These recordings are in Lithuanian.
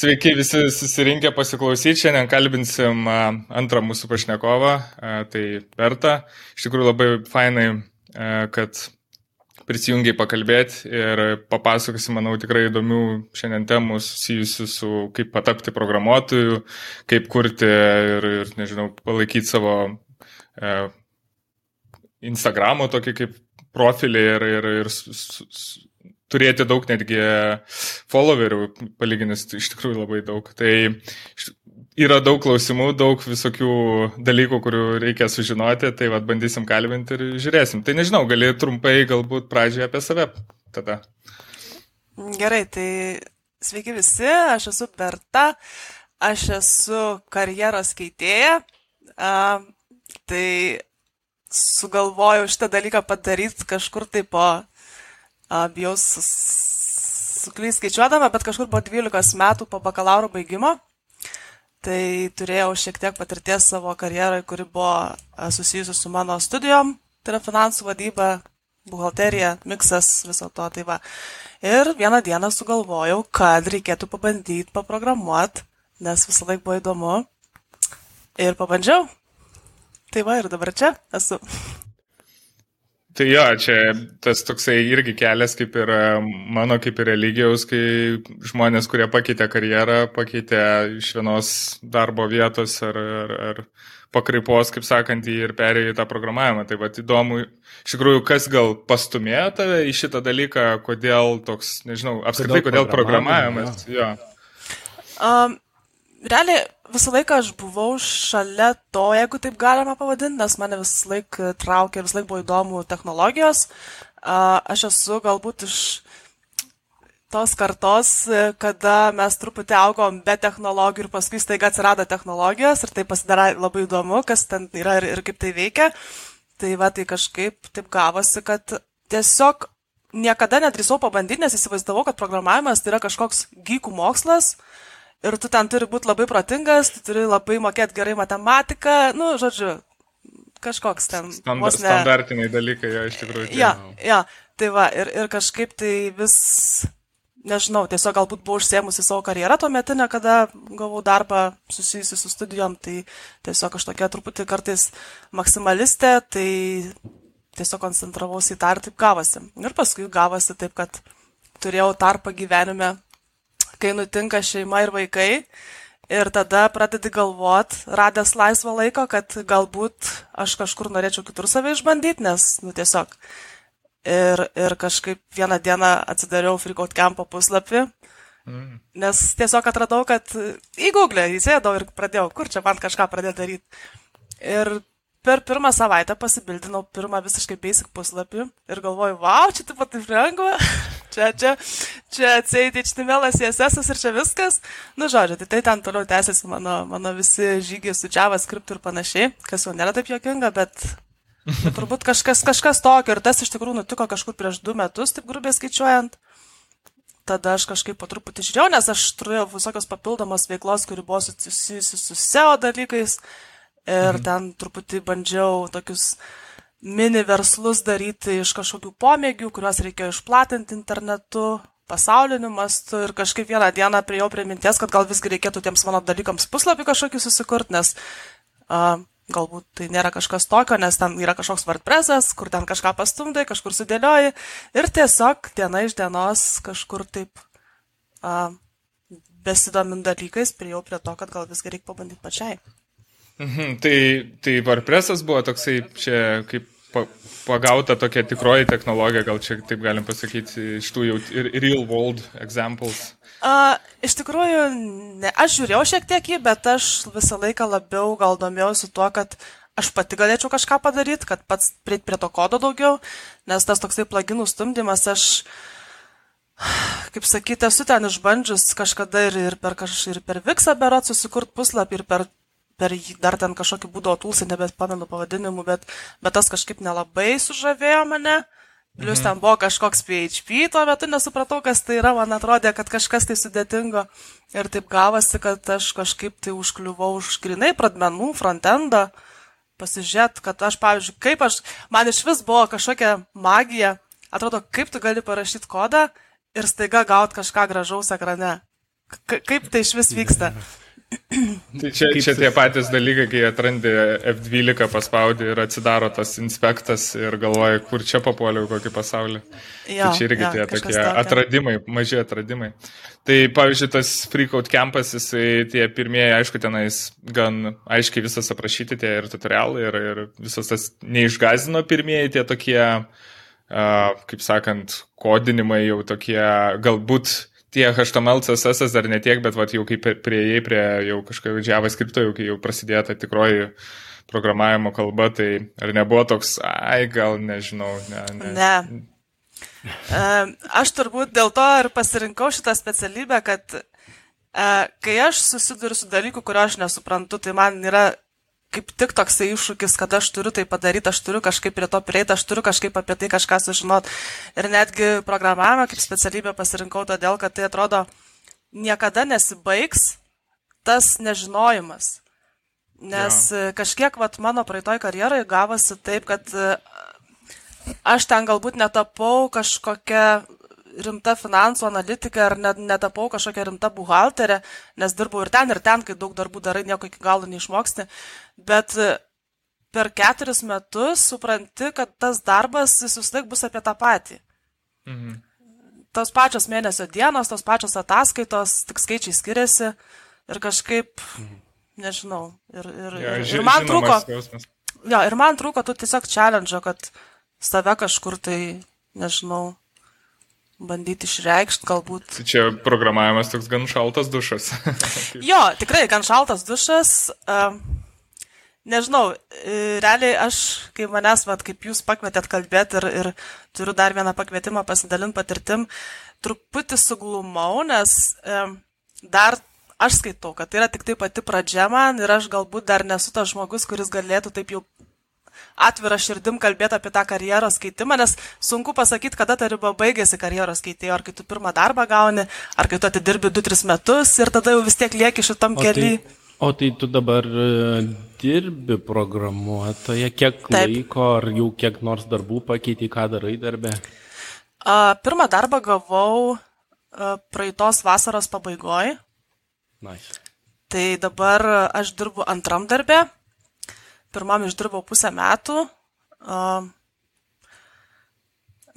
Sveiki visi susirinkę pasiklausyti. Šiandien kalbinsim antrą mūsų pašnekovą, tai Berta. Iš tikrųjų labai fainai, kad prisijungiai pakalbėti ir papasakosi, manau, tikrai įdomių šiandien temų susijusių su kaip patapti programuotojų, kaip kurti ir, ir nežinau, palaikyti savo e, Instagramo tokį kaip profilį ir, ir, ir turėti daug netgi followerių, palyginus iš tikrųjų labai daug. Tai yra daug klausimų, daug visokių dalykų, kurių reikia sužinoti, tai vad bandysim kalbinti ir žiūrėsim. Tai nežinau, gali trumpai galbūt pradžioje apie save tada. Gerai, tai sveiki visi, aš esu Berta, aš esu karjeros keitėja. Uh, tai sugalvojau šitą dalyką padaryti kažkur tai po bijau suklysti skaičiuodama, bet kažkur po 12 metų po bakalauro baigimo. Tai turėjau šiek tiek patirties savo karjerai, kuri buvo susijusi su mano studijom, tai yra finansų vadyba, buhalterija, miksas, viso to. Tai va. Ir vieną dieną sugalvojau, kad reikėtų pabandyti paprogramuoti, nes visą laiką buvo įdomu. Ir pabandžiau. Tai va ir dabar čia esu. Tai jo, čia tas toksai irgi kelias kaip ir e, mano, kaip ir religijos, kai žmonės, kurie pakeitė karjerą, pakeitė iš vienos darbo vietos ar, ar, ar pakraipos, kaip sakant, ir perėjo į tą programavimą. Tai vad įdomu, iš tikrųjų, kas gal pastumėjo tave į šitą dalyką, kodėl toks, nežinau, apskritai, kodėl, kodėl programavimas. Jo. Um, realiai visą laiką aš buvau šalia to, jeigu taip galima pavadinti, nes mane visą laiką traukė, visą laiką buvo įdomu technologijos. Aš esu galbūt iš tos kartos, kada mes truputį augom be technologijų ir paskui staiga atsirado technologijos ir tai pasidarė labai įdomu, kas ten yra ir, ir kaip tai veikia. Tai va, tai kažkaip taip gavosi, kad tiesiog niekada nedrįsau pabandyti, nes įsivaizdavau, kad programavimas tai yra kažkoks gykų mokslas, uh, ir tu ten turi būti labai protingas, tu turi labai mokėti gerai matematiką, nu, žodžiu, kažkoks ten. Stand, ne... Standartiniai dalykai, jo, iš tikrųjų. Ja, ja, tai va, ir, ir kažkaip tai vis, nežinau, tiesiog galbūt buvau užsiemusi savo karjerą tuo metu, ne kada gavau darbą susijusi su studijom, tai tiesiog aš tokia truputį kartais maksimalistė, tai tiesiog koncentravausi į tą ir taip gavosi. Ir paskui gavosi taip, kad turėjau tarpą gyvenime kai nutinka šeima ir vaikai. Ir tada pradedi galvot, radęs laisvo laiko, kad galbūt aš kažkur norėčiau kitur save išbandyti, nes, nu, tiesiog. Ir, ir kažkaip vieną dieną atsidariau Freakout Campo puslapį, mm. nes tiesiog atradau, kad į Google įsėdau ir pradėjau, kur čia man kažką pradėti daryti. Ir per pirmą savaitę pasibildinau pirmą visiškai basic puslapį ir galvoju, wow, čia taip pat taip lengva. čia, čia, čia atseit HTML, CSS ir čia viskas. Nu, žodžiu, tai tai ten toliau tęsiasi mano, mano visi žygiai su JavaScript ir panašiai, kas jau nėra taip jokinga, bet, bet turbūt kažkas, kažkas tokio ir tas iš tikrųjų nutiko kažkur prieš du metus, taip grubiai skaičiuojant. Tada aš kažkaip po truputį žiūrėjau, nes aš turėjau visokios papildomos veiklos, kuri buvo susijusi su SEO dalykais ir mhm. ten truputį bandžiau tokius mini verslus daryti iš kažkokių pomėgių, kuriuos reikėjo išplatinti internetu, pasauliniu mastu ir kažkaip vieną dieną priejau prie minties, kad gal visgi reikėtų tiems mano dalykams puslapį kažkokį susikurti, nes uh, galbūt tai nėra kažkas tokio, nes ten yra kažkoks WordPressas, kur ten kažką pastumdai, kažkur sudėlioji ir tiesiog diena iš dienos kažkur taip uh, besidomint dalykais priejau prie to, kad gal visgi reikia pabandyti pačiai. Mhm, tai, tai WordPressas buvo toksai čia kaip pa, pagauta tokia tikroji technologija, gal čia taip galim pasakyti, iš tų jau real world examples. Uh, iš tikrųjų, ne, aš žiūrėjau šiek tiek jį, bet aš visą laiką labiau gal domėjausi tuo, kad aš pati galėčiau kažką padaryti, kad pats prieiti prie to kodo daugiau, nes tas toksai plaginų stumdymas, aš, kaip sakyti, esu ten išbandžius kažkada ir, ir per, kaž, ir per Vixą berat susikurt puslapį, ir per per jį dar ten kažkokį būdavo tulsą, nebepamenu pavadinimų, bet, bet tas kažkaip nelabai sužavėjo mane. Plius mhm. ten buvo kažkoks PHP, tuo metu nesupratau, kas tai yra, man atrodė, kad kažkas tai sudėtingo. Ir taip gavosi, kad aš kažkaip tai užkliuvau už grinai pradmenų, frontendą, pasižiūrėt, kad aš, pavyzdžiui, kaip aš, man iš vis buvo kažkokia magija, atrodo, kaip tu gali parašyti kodą ir staiga gauti kažką gražaus ekrane. kaip tai iš vis vyksta. Tai čia, čia tie patys dalykai, kai atrandi F12 paspaudį ir atsidaro tas inspektas ir galvoji, kur čia papuoliau, kokį pasaulį. Jo, tai čia irgi jo, tie tokie tokia. atradimai, maži atradimai. Tai pavyzdžiui, tas Freakout campas, jisai tie pirmieji, aišku, tenais gan aiškiai visas aprašyti tie ir tutorialai, ir, ir visas tas neišgazino pirmieji tie tokie, uh, kaip sakant, kodinimai jau tokie galbūt tie HTML, CSS dar netiek, bet vat, jau kaip prieėjai prie jau kažkokio JavaScript, jau kai jau prasidėjo ta tikroji programavimo kalba, tai ar nebuvo toks, ai, gal nežinau, ne. Ne. ne. Aš turbūt dėl to ir pasirinkau šitą specialybę, kad kai aš susiduriu su dalyku, kurio aš nesuprantu, tai man yra kaip tik toksai iššūkis, kad aš turiu tai padaryti, aš turiu kažkaip prie to prieiti, aš turiu kažkaip apie tai kažką sužinot. Ir netgi programavimą kaip specialybę pasirinkau todėl, kad tai atrodo niekada nesibaigs tas nežinojimas. Nes ja. kažkiek vat, mano praeitoj karjerai gavosi taip, kad aš ten galbūt netapau kažkokia rimta finansų analitikė ar net netapau kažkokia rimta buhalterė, nes dirbau ir ten, ir ten, kai daug darbų darai, nieko iki galo neišmoksti. Bet e, per keturis metus supranti, kad tas darbas vis laik bus apie tą patį. Mhm. Tos pačios mėnesio dienos, tos pačios ataskaitos, tik skaičiai skiriasi ir kažkaip, mhm. nežinau, ir, ir, ja, ir, ir man trūko. Jausmas. Jo, ir man trūko tu tiesiog challenge, kad save kažkur tai, nežinau, bandyti išreikšti galbūt. Tai čia programavimas toks gan šaltas dušas. jo, tikrai gan šaltas dušas. Nežinau, e, realiai aš, kai manęs, vat, kaip jūs pakvietėt kalbėti ir, ir turiu dar vieną pakvietimą pasidalinti patirtim, truputį suglumau, nes um, dar aš skaitau, kad tai yra tik tai pati pradžia man ir aš galbūt dar nesu tas žmogus, kuris galėtų taip jau atvira širdim kalbėti apie tą karjeros keitimą, nes sunku pasakyti, kada ta riba baigėsi karjeros keitėjo, ar kai tu pirmą darbą gauni, ar kai tu atidirbi 2-3 metus ir tada jau vis tiek lieki šitam keliui. Tai, o tai tu dabar e, dirbi programuotoje, kiek Taip. laiko, ar jau kiek nors darbų pakeitė, ką darai darbę? A, pirmą darbą gavau a, praeitos vasaros pabaigoje. Nice. Tai dabar aš dirbu antram darbę pirmam išdirbau pusę metų.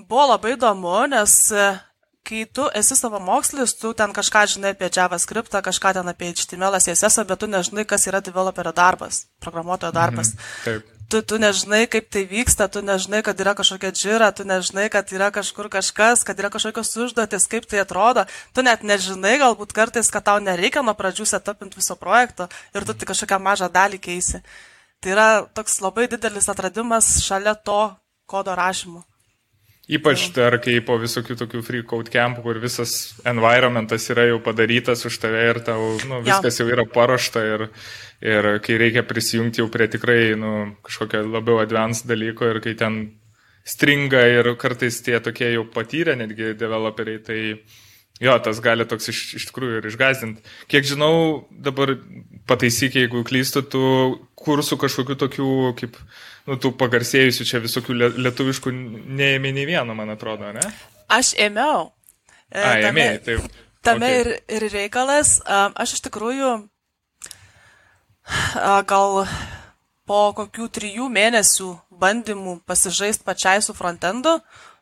Buvo labai įdomu, nes e, kai tu esi savo mokslis, tu ten kažką žinai apie JavaScript, kažką ten apie HTML, CSS, bet tu nežinai, kas yra developerio darbas, programuotojo mhm, darbas. Mhm, taip. Tu, tu nežinai, kaip tai vyksta, tu nežinai, kad yra kažkokia džira, tu nežinai, kad yra kažkur kažkas, kad yra kažkokios užduotis, kaip tai atrodo. Tu net nežinai galbūt kartais, kad tau nereikia nuo pradžių setupinti viso projekto ir tu tik kažkokią mažą dalį keisi. Tai yra toks labai didelis atradimas šalia to kodo rašymo. Ypač dar kai po visokių tokių free code campų, kur visas environmentas yra jau padarytas už tave ir tau nu, viskas ja. jau yra paruošta ir, ir kai reikia prisijungti jau prie tikrai nu, kažkokio labiau advanced dalyko ir kai ten stringa ir kartais tie tokie jau patyrę netgi developeriai, tai jo, tas gali toks iš, iš tikrųjų ir išgazdinti. Kiek žinau, dabar pataisyk, jeigu klystu, tu kursų kažkokių tokių, kaip, nu, tų pagarsėjusių čia visokių lietuviškų neėmė nei vieno, man atrodo, ne? Aš ėmiau. E, A, ėmėjai, taip. Tame okay. ir, ir reikalas, aš iš tikrųjų gal po kokių trijų mėnesių bandymų pasižaisti pačiai su frontendu,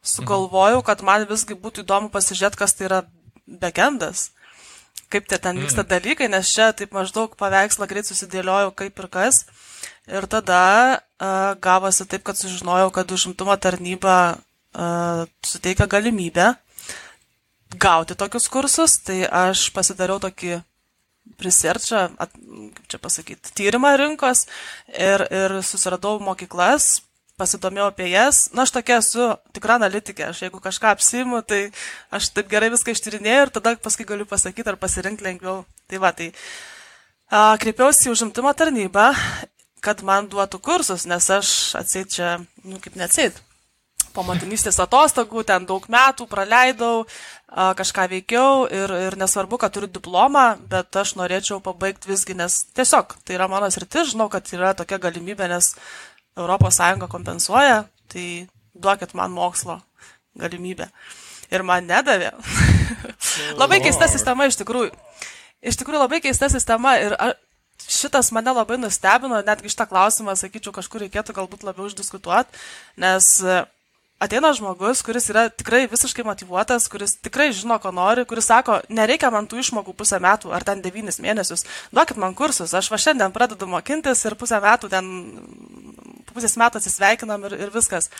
sugalvojau, kad man visgi būtų įdomu pasižiūrėti, kas tai yra backendas kaip tie ten vyksta mm. dalykai, nes čia taip maždaug paveikslą greit susidėliojau kaip ir kas. Ir tada uh, gavosi taip, kad sužinojau, kad užimtumo tarnyba uh, suteikia galimybę gauti tokius kursus, tai aš pasidariau tokį researchą, kaip čia pasakyti, tyrimą rinkos ir, ir susiradau mokyklas, pasidomėjau apie jas. Na, aš tokia esu tikra analitikė. Aš jeigu kažką apsimu, tai aš taip gerai viską ištyrinėjau ir tada paskui galiu pasakyti ar pasirinkti lengviau. Tai va, tai a, kreipiausi į užimtumo tarnybą, kad man duotų kursus, nes aš atseit čia, nu kaip neatseit. Po motinystės atostogų ten daug metų praleidau, a, kažką veikiau ir, ir nesvarbu, kad turiu diplomą, bet aš norėčiau pabaigti visgi, nes tiesiog tai yra mano sritis, žinau, kad yra tokia galimybė, nes ES kompensuoja, tai duokit man mokslo galimybę. ir man nedavė. labai keista sistema iš tikrųjų. Iš tikrųjų labai keista sistema ir šitas mane labai nustebino, netgi šitą klausimą, sakyčiau, kažkur reikėtų galbūt labiau išdiskutuoti, nes ateina žmogus, kuris yra tikrai visiškai motivuotas, kuris tikrai žino, ko nori, kuris sako, nereikia man tų išmokų pusę metų ar ten devynis mėnesius, duokit man kursus, aš va šiandien pradedu mokintis ir pusę metų ten, pusės metų atsisveikinam ir, ir viskas.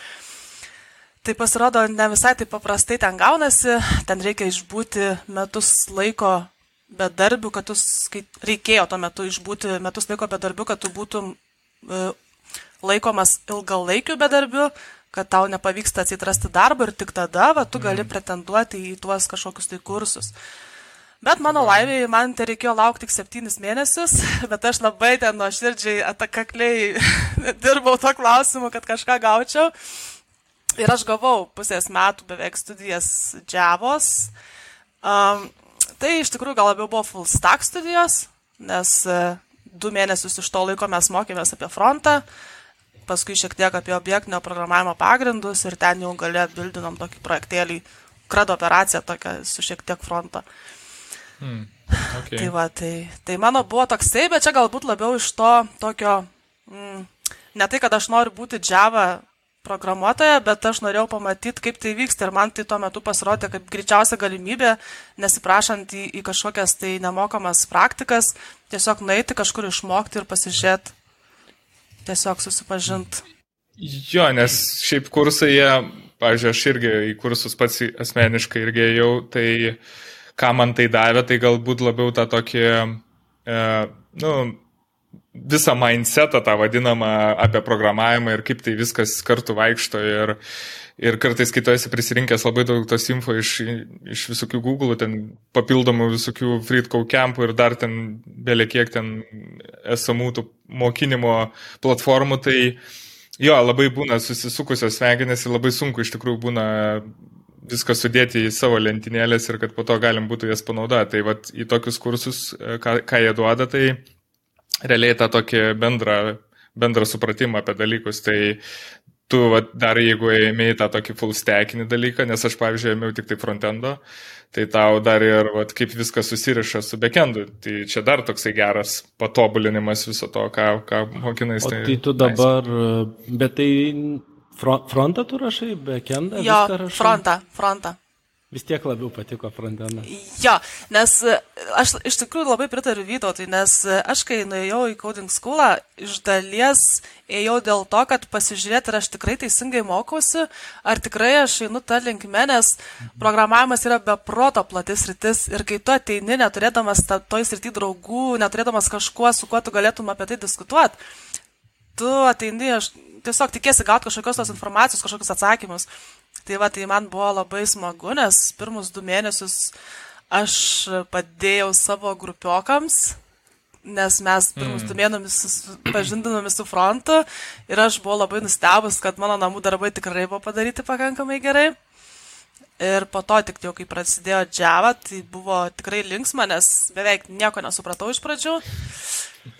Tai pasirodo, ne visai taip paprastai ten gaunasi, ten reikia išbūti metus laiko bedarbių, kad tu, kai reikėjo tuo metu išbūti metus laiko bedarbių, kad tu būtum e, laikomas ilgalaikiu bedarbiu, kad tau nepavyksta atsitrasti darbą ir tik tada va, tu gali mhm. pretenduoti į tuos kažkokius tai kursus. Bet mano laimėjai, man tai reikėjo laukti tik septynis mėnesius, bet aš labai ten nuoširdžiai atakakliai dirbau to klausimu, kad kažką gaučiau. Ir aš gavau pusės metų beveik studijas Javos. Um, tai iš tikrųjų gal labiau buvo full stack studijos, nes uh, du mėnesius iš to laiko mes mokėmės apie frontą. Uh, paskui šiek tiek apie objektinio programavimo pagrindus ir ten jau galė bildinom tokį projektėlį, krado operaciją tokią su šiek tiek fronto. Hmm. Okay. tai va, tai, tai mano buvo toksai, bet čia galbūt labiau iš to tokio, mm, ne tai, kad aš noriu būti Java programuotoja, bet aš norėjau pamatyti, kaip tai vyksta ir man tai tuo metu pasirodė kaip greičiausia galimybė, nesiprašant į, į kažkokias tai nemokamas praktikas, tiesiog nueiti kažkur išmokti ir pasižiūrėti, tiesiog susipažint. Jo, nes šiaip kursai, jie, pažiūrėjau, aš irgi į kursus pats asmeniškai irgi ėjau, tai ką man tai davė, tai galbūt labiau tą tokį, e, nu, visą mindsetą tą vadinamą apie programavimą ir kaip tai viskas kartu vaikšto ir, ir kartais, kai tu esi prisirinkęs labai daug tos info iš, iš visokių Google, ten papildomų visokių Freedcode campų ir dar ten belė kiek ten esamų tų mokinimo platformų, tai jo, labai būna susisukusios smegenės ir labai sunku iš tikrųjų būna viską sudėti į savo lentynėlės ir kad po to galim būtų jas panaudoti. Tai vat, į tokius kursus, ką, ką jie duoda, tai realiai tą tokį bendrą, bendrą supratimą apie dalykus. Tai tu vat, dar jeigu ėmėjai tą tokį full stackinį dalyką, nes aš, pavyzdžiui, ėmiau tik tai frontendo, tai tau dar ir vat, kaip viskas susiriša su backendu. Tai čia dar toksai geras patobulinimas viso to, ką, ką mokinais. Tai, tai tu dabar, nice. bet tai frontą tu rašai, backendą? Jo, frontą, frontą vis tiek labiau patiko frontendas. Jo, nes e, aš iš tikrųjų labai pritariu Vytautui, nes e, aš kai nuėjau į coding schoolą, iš dalies ėjau dėl to, kad pasižiūrėti, ar aš tikrai teisingai mokausi, ar tikrai aš einu tą linkmę, nes programavimas yra beproto platis rytis ir kai tu ateini, neturėdamas toj srity draugų, neturėdamas kažkuo, su kuo tu galėtum apie tai diskutuoti, tu ateini, aš tiesiog tikėsi gauti kažkokios tos informacijos, kažkokius atsakymus. Tai va, tai man buvo labai smagu, nes pirmus du mėnesius aš padėjau savo grupiokams, nes mes pirmus mm. du mėnesius pažindinome su frontu ir aš buvau labai nustebus, kad mano namų darbai tikrai buvo padaryti pakankamai gerai. Ir po to tik jau, kai prasidėjo Java, tai buvo tikrai linksma, nes beveik nieko nesupratau iš pradžių.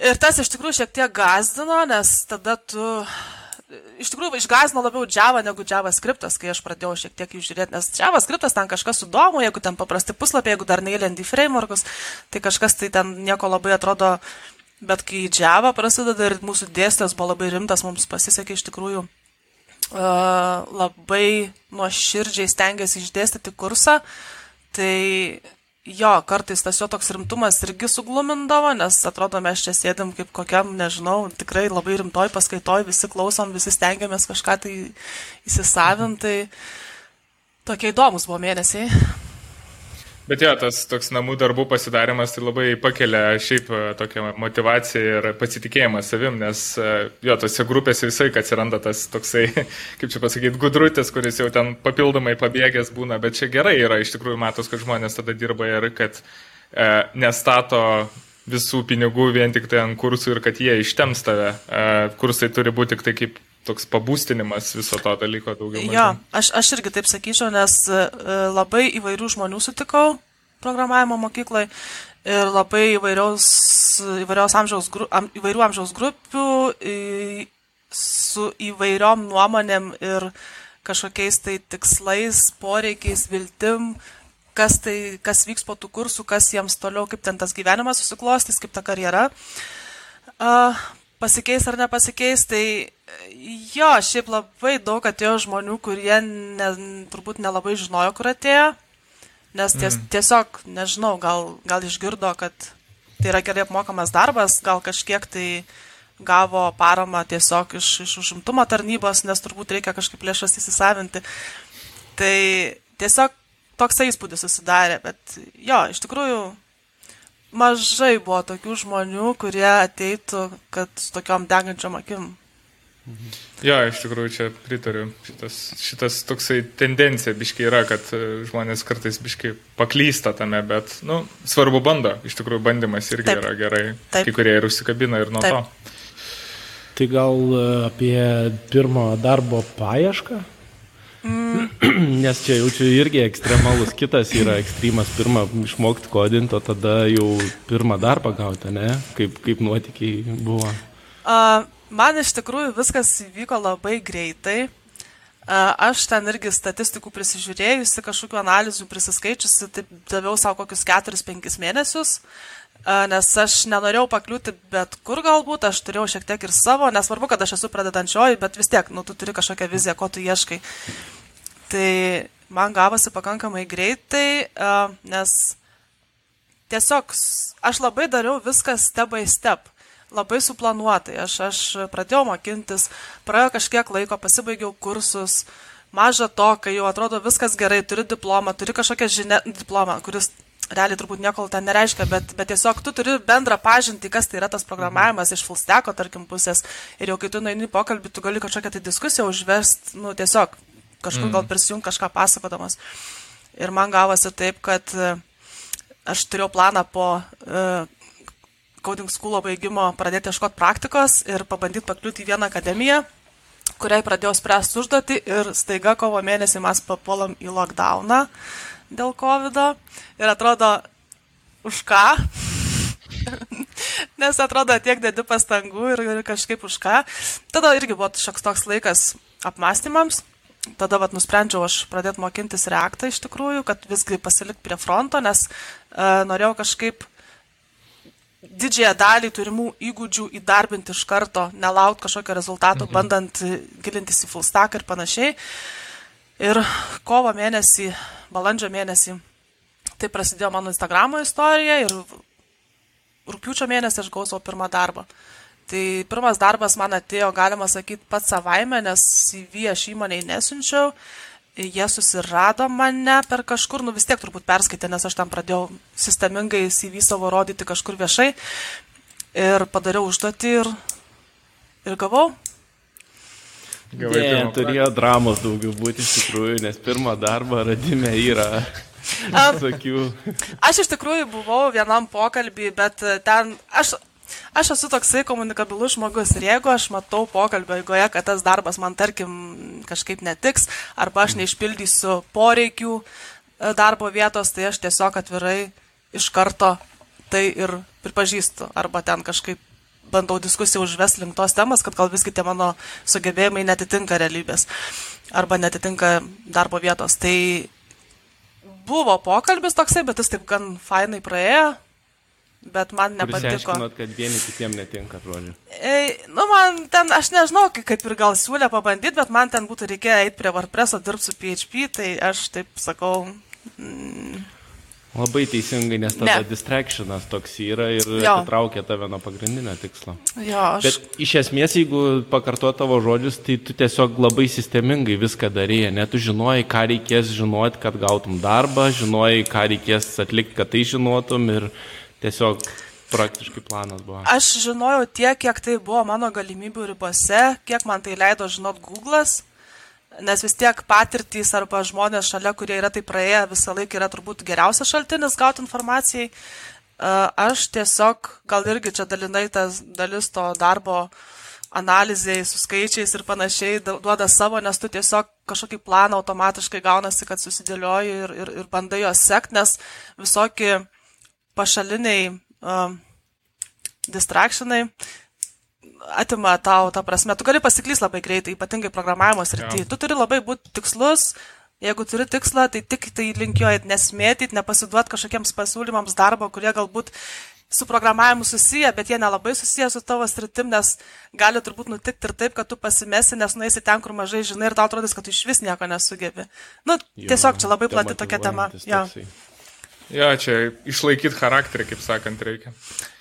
Ir tas iš tikrųjų šiek tiek gazdino, nes tada tu iš tikrųjų išgazino labiau Java negu JavaScriptas, kai aš pradėjau šiek tiek jų žiūrėti, nes JavaScriptas ten kažkas įdomu, jeigu ten paprasti puslapiai, jeigu dar neįlendi frameworkus, tai kažkas tai ten nieko labai atrodo, bet kai Java prasideda ir mūsų dėstės buvo labai rimtas, mums pasisekė iš tikrųjų uh, labai nuoširdžiai stengiasi išdėstyti kursą, tai jo, kartais tas jo toks rimtumas irgi suglumindavo, nes atrodo, mes čia sėdim kaip kokiam, nežinau, tikrai labai rimtoj paskaitoj, visi klausom, visi stengiamės kažką tai įsisavinti. Tokie įdomus buvo mėnesiai. Bet jo, tas toks namų darbų pasidarimas tai labai pakelia šiaip e, tokią motivaciją ir pasitikėjimą savim, nes e, jo, tose grupėse visai atsiranda tas toksai, kaip čia pasakyti, gudrutis, kuris jau ten papildomai pabėgęs būna, bet čia gerai yra, iš tikrųjų matos, kad žmonės tada dirba ir kad e, nestato visų pinigų vien tik tai ant kursų ir kad jie ištems tave. E, kursai turi būti tik tai kaip toks pabūstinimas viso to dalyko daugiau. Jo, aš, aš irgi taip sakyčiau, nes e, labai įvairių žmonių sutikau programavimo mokykloje ir labai įvairiaus, įvairiaus amžiaus, gru, am, įvairių amžiaus grupių, į, su įvairiom nuomonėm ir kažkokiais tai tikslais, poreikiais, viltim, kas, tai, kas vyks po tų kursų, kas jiems toliau, kaip ten tas gyvenimas susiklostys, kaip ta karjera uh, pasikeis ar nepasikeis. Tai jo, šiaip labai daug atėjo žmonių, kurie ne, turbūt nelabai žinojo, kur atėjo, nes ties, mm. tiesiog, nežinau, gal, gal išgirdo, kad tai yra gerai apmokamas darbas, gal kažkiek tai gavo paramą tiesiog iš, iš užimtumo tarnybos, nes turbūt reikia kažkaip lėšas įsisavinti. Tai tiesiog toks įspūdis susidarė, bet jo, iš tikrųjų mažai buvo tokių žmonių, kurie ateitų, kad su tokiom degančiom akim. Jo, iš tikrųjų čia pritariu. Šitas, šitas toksai tendencija biškiai yra, kad e, žmonės kartais biškiai paklysta tame, bet, nu, svarbu bando. Iš tikrųjų, bandymas irgi Taip. yra gerai. Taip. Kai kurie ir užsikabina ir nuo Taip. to. Tai gal e, apie pirmo darbo paiešką? Mm. Nes čia jau čia irgi ekstremalus kitas yra ekstremas, pirmą išmokti kodinti, o tada jau pirmą darbą gauti, ne? Kaip, kaip nuotikiai buvo. Uh, man iš tikrųjų viskas įvyko labai greitai. Aš ten irgi statistikų prisižiūrėjusi, kažkokiu analizių prisiskaičiusi, taip daviau savo kokius 4-5 mėnesius. Nes aš nenorėjau pakliūti bet kur galbūt, aš turėjau šiek tiek ir savo, nesvarbu, kad aš esu pradedančioji, bet vis tiek, nu, tu turi kažkokią viziją, ko tu ieškai. Tai man gavosi pakankamai greitai, nes tiesiog aš labai dariau viską step by step, labai suplanuotai. Aš, aš pradėjau mokintis, praėjo kažkiek laiko, pasibaigiau kursus. Maža to, kai jau atrodo viskas gerai, turi diplomą, turi kažkokią žinią, diplomą, kuris realiai turbūt nieko ten nereiškia, bet, bet tiesiog tu turi bendrą pažinti, kas tai yra tas programavimas iš fulsteko, tarkim, pusės. Ir jau kai tu nueini pokalbį, tu gali kažkokią tai diskusiją užvest, nu, tiesiog kažkur mm. gal prisijungti kažką pasakodamas. Ir man gavosi taip, kad e, aš turėjau planą po uh, coding school baigimo pradėti ieškoti praktikos ir pabandyti pakliūti į vieną akademiją, kuriai pradėjau spręsti užduotį ir staiga kovo mėnesį mes papuolam į lockdowną dėl COVID. -o. Ir atrodo, už ką? Nes atrodo, tiek dedi pastangų ir, ir kažkaip už ką. Tada irgi buvo šioks toks laikas apmąstymams tada vat, nusprendžiau aš pradėti mokintis reaktą iš tikrųjų, kad visgi pasilikti prie fronto, nes e, norėjau kažkaip didžiąją dalį turimų įgūdžių įdarbinti iš karto, nelaukti kažkokio rezultato, mhm. bandant gilintis į full stack ir panašiai. Ir kovo mėnesį, balandžio mėnesį, tai prasidėjo mano Instagramo istorija ir rūpiučio mėnesį aš gavau savo pirmą darbą. Tai pirmas darbas man atėjo, galima sakyti, pats savaime, nes CV aš įmoniai nesunčiau. Jie susirado mane per kažkur, nu vis tiek turbūt perskaitė, nes aš tam pradėjau sistemingai CV savo rodyti kažkur viešai. Ir padariau užduotį ir, ir gavau. Gavai ne, turėjo dramos daugiau būti iš tikrųjų, nes pirmą darbą radime yra visokių. Aš iš tikrųjų buvau vienam pokalbį, bet ten aš Aš esu toksai komunikabilus žmogus ir jeigu aš matau pokalbio eigoje, kad tas darbas man tarkim kažkaip netiks, arba aš neišpildysiu poreikių e, darbo vietos, tai aš tiesiog atvirai iš karto tai ir pripažįstu, arba ten kažkaip bandau diskusiją užves link tos temos, kad gal visgi tie mano sugebėjimai netitinka realybės arba netitinka darbo vietos. Tai buvo pokalbis toksai, bet jis taip gan fainai praėjo, bet man nepatiko. Žinot, kad vieni kitiem netinka, žodžiu. E, nu, man ten, aš nežinau, kaip ir gal siūlė pabandyti, bet man ten būtų reikėję eiti prie WordPress, dirbti su PHP, tai aš taip sakau. Mm, Labai teisingai, nes tada ne. distractionas toks yra ir atitraukia tave nuo pagrindinio tikslo. Jo, aš... Bet iš esmės, jeigu pakartuo tavo žodžius, tai tu tiesiog labai sistemingai viską darėjai, net tu žinojai, ką reikės žinoti, kad gautum darbą, žinojai, ką reikės atlikti, kad tai žinotum ir Tiesiog praktiškai planas buvo. Aš žinojau tiek, kiek tai buvo mano galimybių ribose, kiek man tai leido žinot Google'as, nes vis tiek patirtys arba žmonės šalia, kurie yra tai praėję, visą laiką yra turbūt geriausias šaltinis gauti informacijai. Aš tiesiog, gal irgi čia dalinai tas dalis to darbo analizai su skaičiais ir panašiai duoda savo, nes tu tiesiog kažkokį planą automatiškai gaunasi, kad susidėlioji ir, ir, ir bandai juos sekti, nes visokie pašaliniai uh, distractionai atima tau, ta prasme, tu gali pasiklys labai greitai, ypatingai programavimo srityje. Tu turi labai būti tikslus, jeigu turi tikslą, tai tik tai link jo nesmėtyti, nepasiduoti kažkokiems pasiūlymams darbo, kurie galbūt su programavimu susiję, bet jie nelabai susiję su tavo sritim, nes gali turbūt nutikti ir taip, kad tu pasimesi, nes nueisi ten, kur mažai žinai ir tau atrodys, kad tu iš vis nieko nesugebi. Nu, jo, tiesiog čia labai plati tokia tema. Ja. Jo, čia išlaikyti charakterį, kaip sakant, reikia.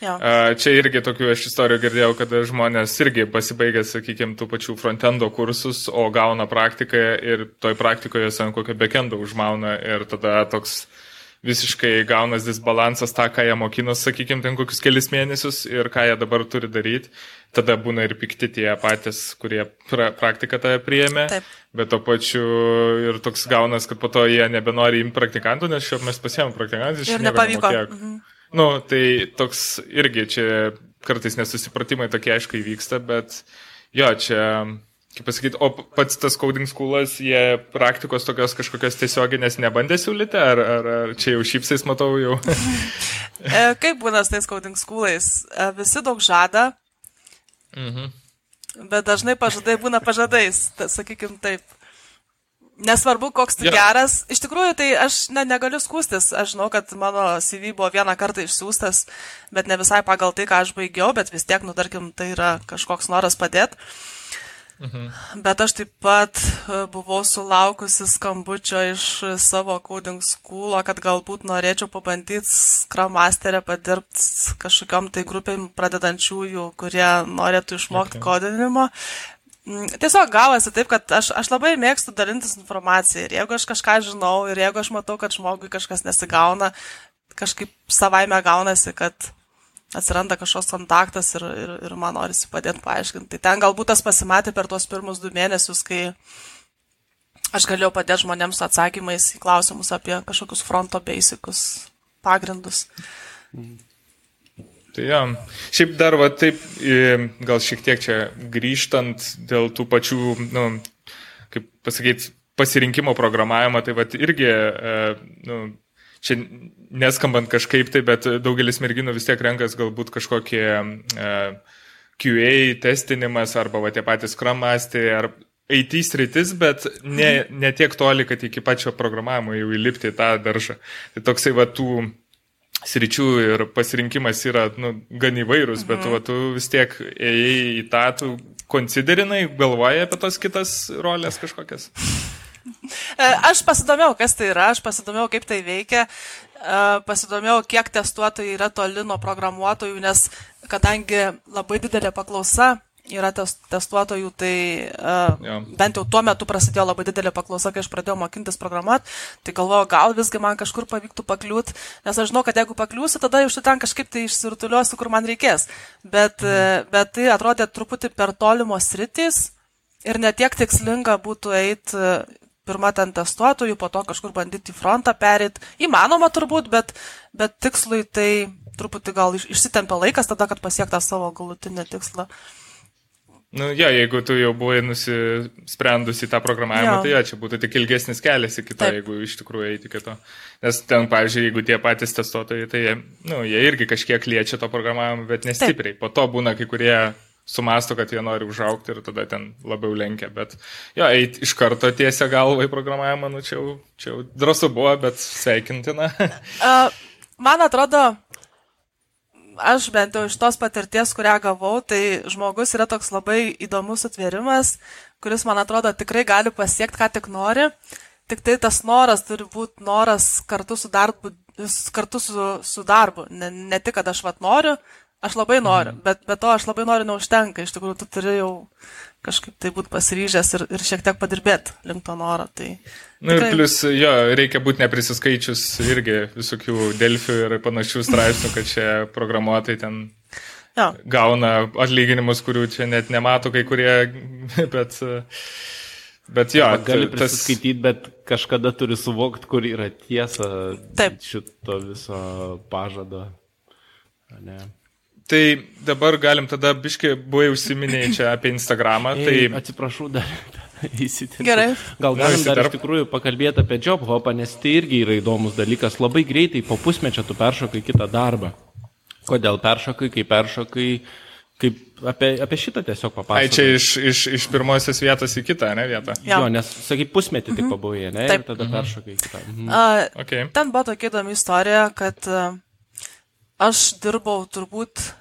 Jo. Čia irgi tokių aš istorijų girdėjau, kad žmonės irgi pasibaigė, sakykime, tų pačių frontendo kursus, o gauna praktiką ir toj praktikoje ant kokio backendo užmauna ir tada toks visiškai gaunas disbalansas tą, ką jie mokinos, sakykime, ten kokius kelis mėnesius ir ką jie dabar turi daryti. Tada būna ir pikti tie patys, kurie pra praktiką tave priėmė. Taip. Bet to pačiu ir toks gaunas, kad po to jie nebenori imti praktikantų, nes šiuo mes pasiėmėm praktikantus iš nepavyko. Mhm. Nu, tai toks irgi čia kartais nesusipratimai tokie aišku įvyksta, bet jo, čia kaip pasakyti, o pats tas coding schoolas, jie praktikos tokios kažkokios tiesioginės nebandė siūlyti, ar, ar, ar čia jau šypsais matau jau? E, kaip būna su tais coding schoolais? E, visi daug žada, mhm. bet dažnai pažadai būna pažadais, ta, sakykim taip. Nesvarbu, koks tu ja. geras. Iš tikrųjų, tai aš ne, negaliu skūstis. Aš žinau, kad mano CV buvo vieną kartą išsiųstas, bet ne visai pagal tai, ką aš baigiau, bet vis tiek, nu, tarkim, tai yra kažkoks noras padėti. Mhm. Bet aš taip pat e, buvau sulaukusi skambučio iš savo coding school, kad galbūt norėčiau pabandyti Scrum Masterę padirbti kažkokiam tai grupėm pradedančiųjų, kurie norėtų išmokti okay. kodinimo. Mm, tiesiog gavosi taip, kad aš, aš labai mėgstu dalintis informaciją ir jeigu aš kažką žinau ir jeigu aš matau, kad žmogui kažkas nesigauna, kažkaip savaime gaunasi, kad atsiranda kažkoks kontaktas ir, ir, ir man norisi padėti paaiškinti. Tai ten galbūt tas pasimatė per tuos pirmus du mėnesius, kai aš galėjau padėti žmonėms su atsakymais į klausimus apie kažkokius fronto basicus pagrindus. Tai ja. Šiaip dar va taip, gal šiek tiek čia grįžtant dėl tų pačių, nu, kaip pasakyti, pasirinkimo programavimo, tai va irgi, e, nu, čia neskambant kažkaip tai, bet daugelis merginų vis tiek renkas galbūt kažkokie QA testinimas arba va, tie patys Scrum-mastė ar IT sritis, bet ne, ne tiek toli, kad iki pačio programavimo jau įlipti į tą daržą. Tai toksai va tų sričių ir pasirinkimas yra nu, gan įvairūs, bet mhm. va, tu vis tiek ėjai į tą, tu konsiderinai, galvojai apie tos kitas rolės kažkokias. E, aš pasidomėjau, kas tai yra, aš pasidomėjau, kaip tai veikia, e, pasidomėjau, kiek testuotojų yra toli nuo programuotojų, nes kadangi labai didelė paklausa yra testuotojų, tai uh, ja. bent jau tuo metu prasidėjo labai didelė paklausa, kai aš pradėjau mokintis programuoti, tai galvoju, gal visgi man kažkur pavyktų pakliūti, nes aš žinau, kad jeigu pakliūsiu, tada iš ten kažkaip tai išsirutuliuosiu, kur man reikės. Bet, mhm. bet tai atrodė truputį per tolimos rytis ir netiek tikslinga būtų eiti pirmą ten testuotojų, po to kažkur bandyti į frontą perėti. Įmanoma turbūt, bet, bet tikslui tai truputį gal išsitempia laikas tada, kad pasiektą savo galutinį tikslą. Nu, ja, jeigu tu jau buvai nusisprendusi tą programavimą, jo. tai ja, čia būtų tik ilgesnis kelias iki to, Taip. jeigu iš tikrųjų eiti iki to. Nes ten, pavyzdžiui, jeigu tie patys testuotojai, tai nu, jie irgi kažkiek liečia to programavimą, bet nestipriai. Taip. Po to būna kai kurie sumasto, kad jie nori užaukti ir tada ten labiau lenkia. Bet jo, eiti iš karto tiesia galvą į programavimą, nu čia jau, čia jau drąsu buvo, bet sveikintina. uh, man atrodo, aš bent jau iš tos patirties, kurią gavau, tai žmogus yra toks labai įdomus atvėrimas, kuris, man atrodo, tikrai gali pasiekti, ką tik nori. Tik tai tas noras turi būti noras kartu su darbu, kartu su, su darbu. Ne, ne tik, kad aš vat noriu, Aš labai noriu, mhm. bet be to aš labai noriu neužtenka. Iš tikrųjų, tu turi jau kažkaip tai būti pasiryžęs ir, ir šiek tiek padirbėti link to noro. Tai, Na tikrai... ir plus, jo, reikia būti neprisiskaičius irgi visokių delfių ir panašių straipsnių, kad čia programuotojai ten jo. gauna atlyginimus, kurių čia net nemato kai kurie, bet... Bet jo, gali prisiskaityti, tas... bet kažkada turi suvokti, kur yra tiesa Taip. šito viso pažado. Ne. Tai dabar galim tada, biški, buvai užsiminėjai čia apie Instagramą. Tai... Ei, atsiprašau, dar įsitvirtinti. Gerai. Gal galim dar iš tikrųjų pakalbėti apie job hopą, nes tai irgi yra įdomus dalykas. Labai greitai po pusmečio tu peršokai kitą darbą. Kodėl peršokai, kai peršokai, kaip apie, apie šitą tiesiog papasakoti. Ai, čia iš, iš, iš pirmosios vietos į kitą, ne vietą. Jo, nes, sakai, pusmetį tik pabuvai, ne? Taip. Ir tada peršokai į kitą. Mhm. A, Okay. Ten buvo tokia įdomi istorija, kad a, aš dirbau turbūt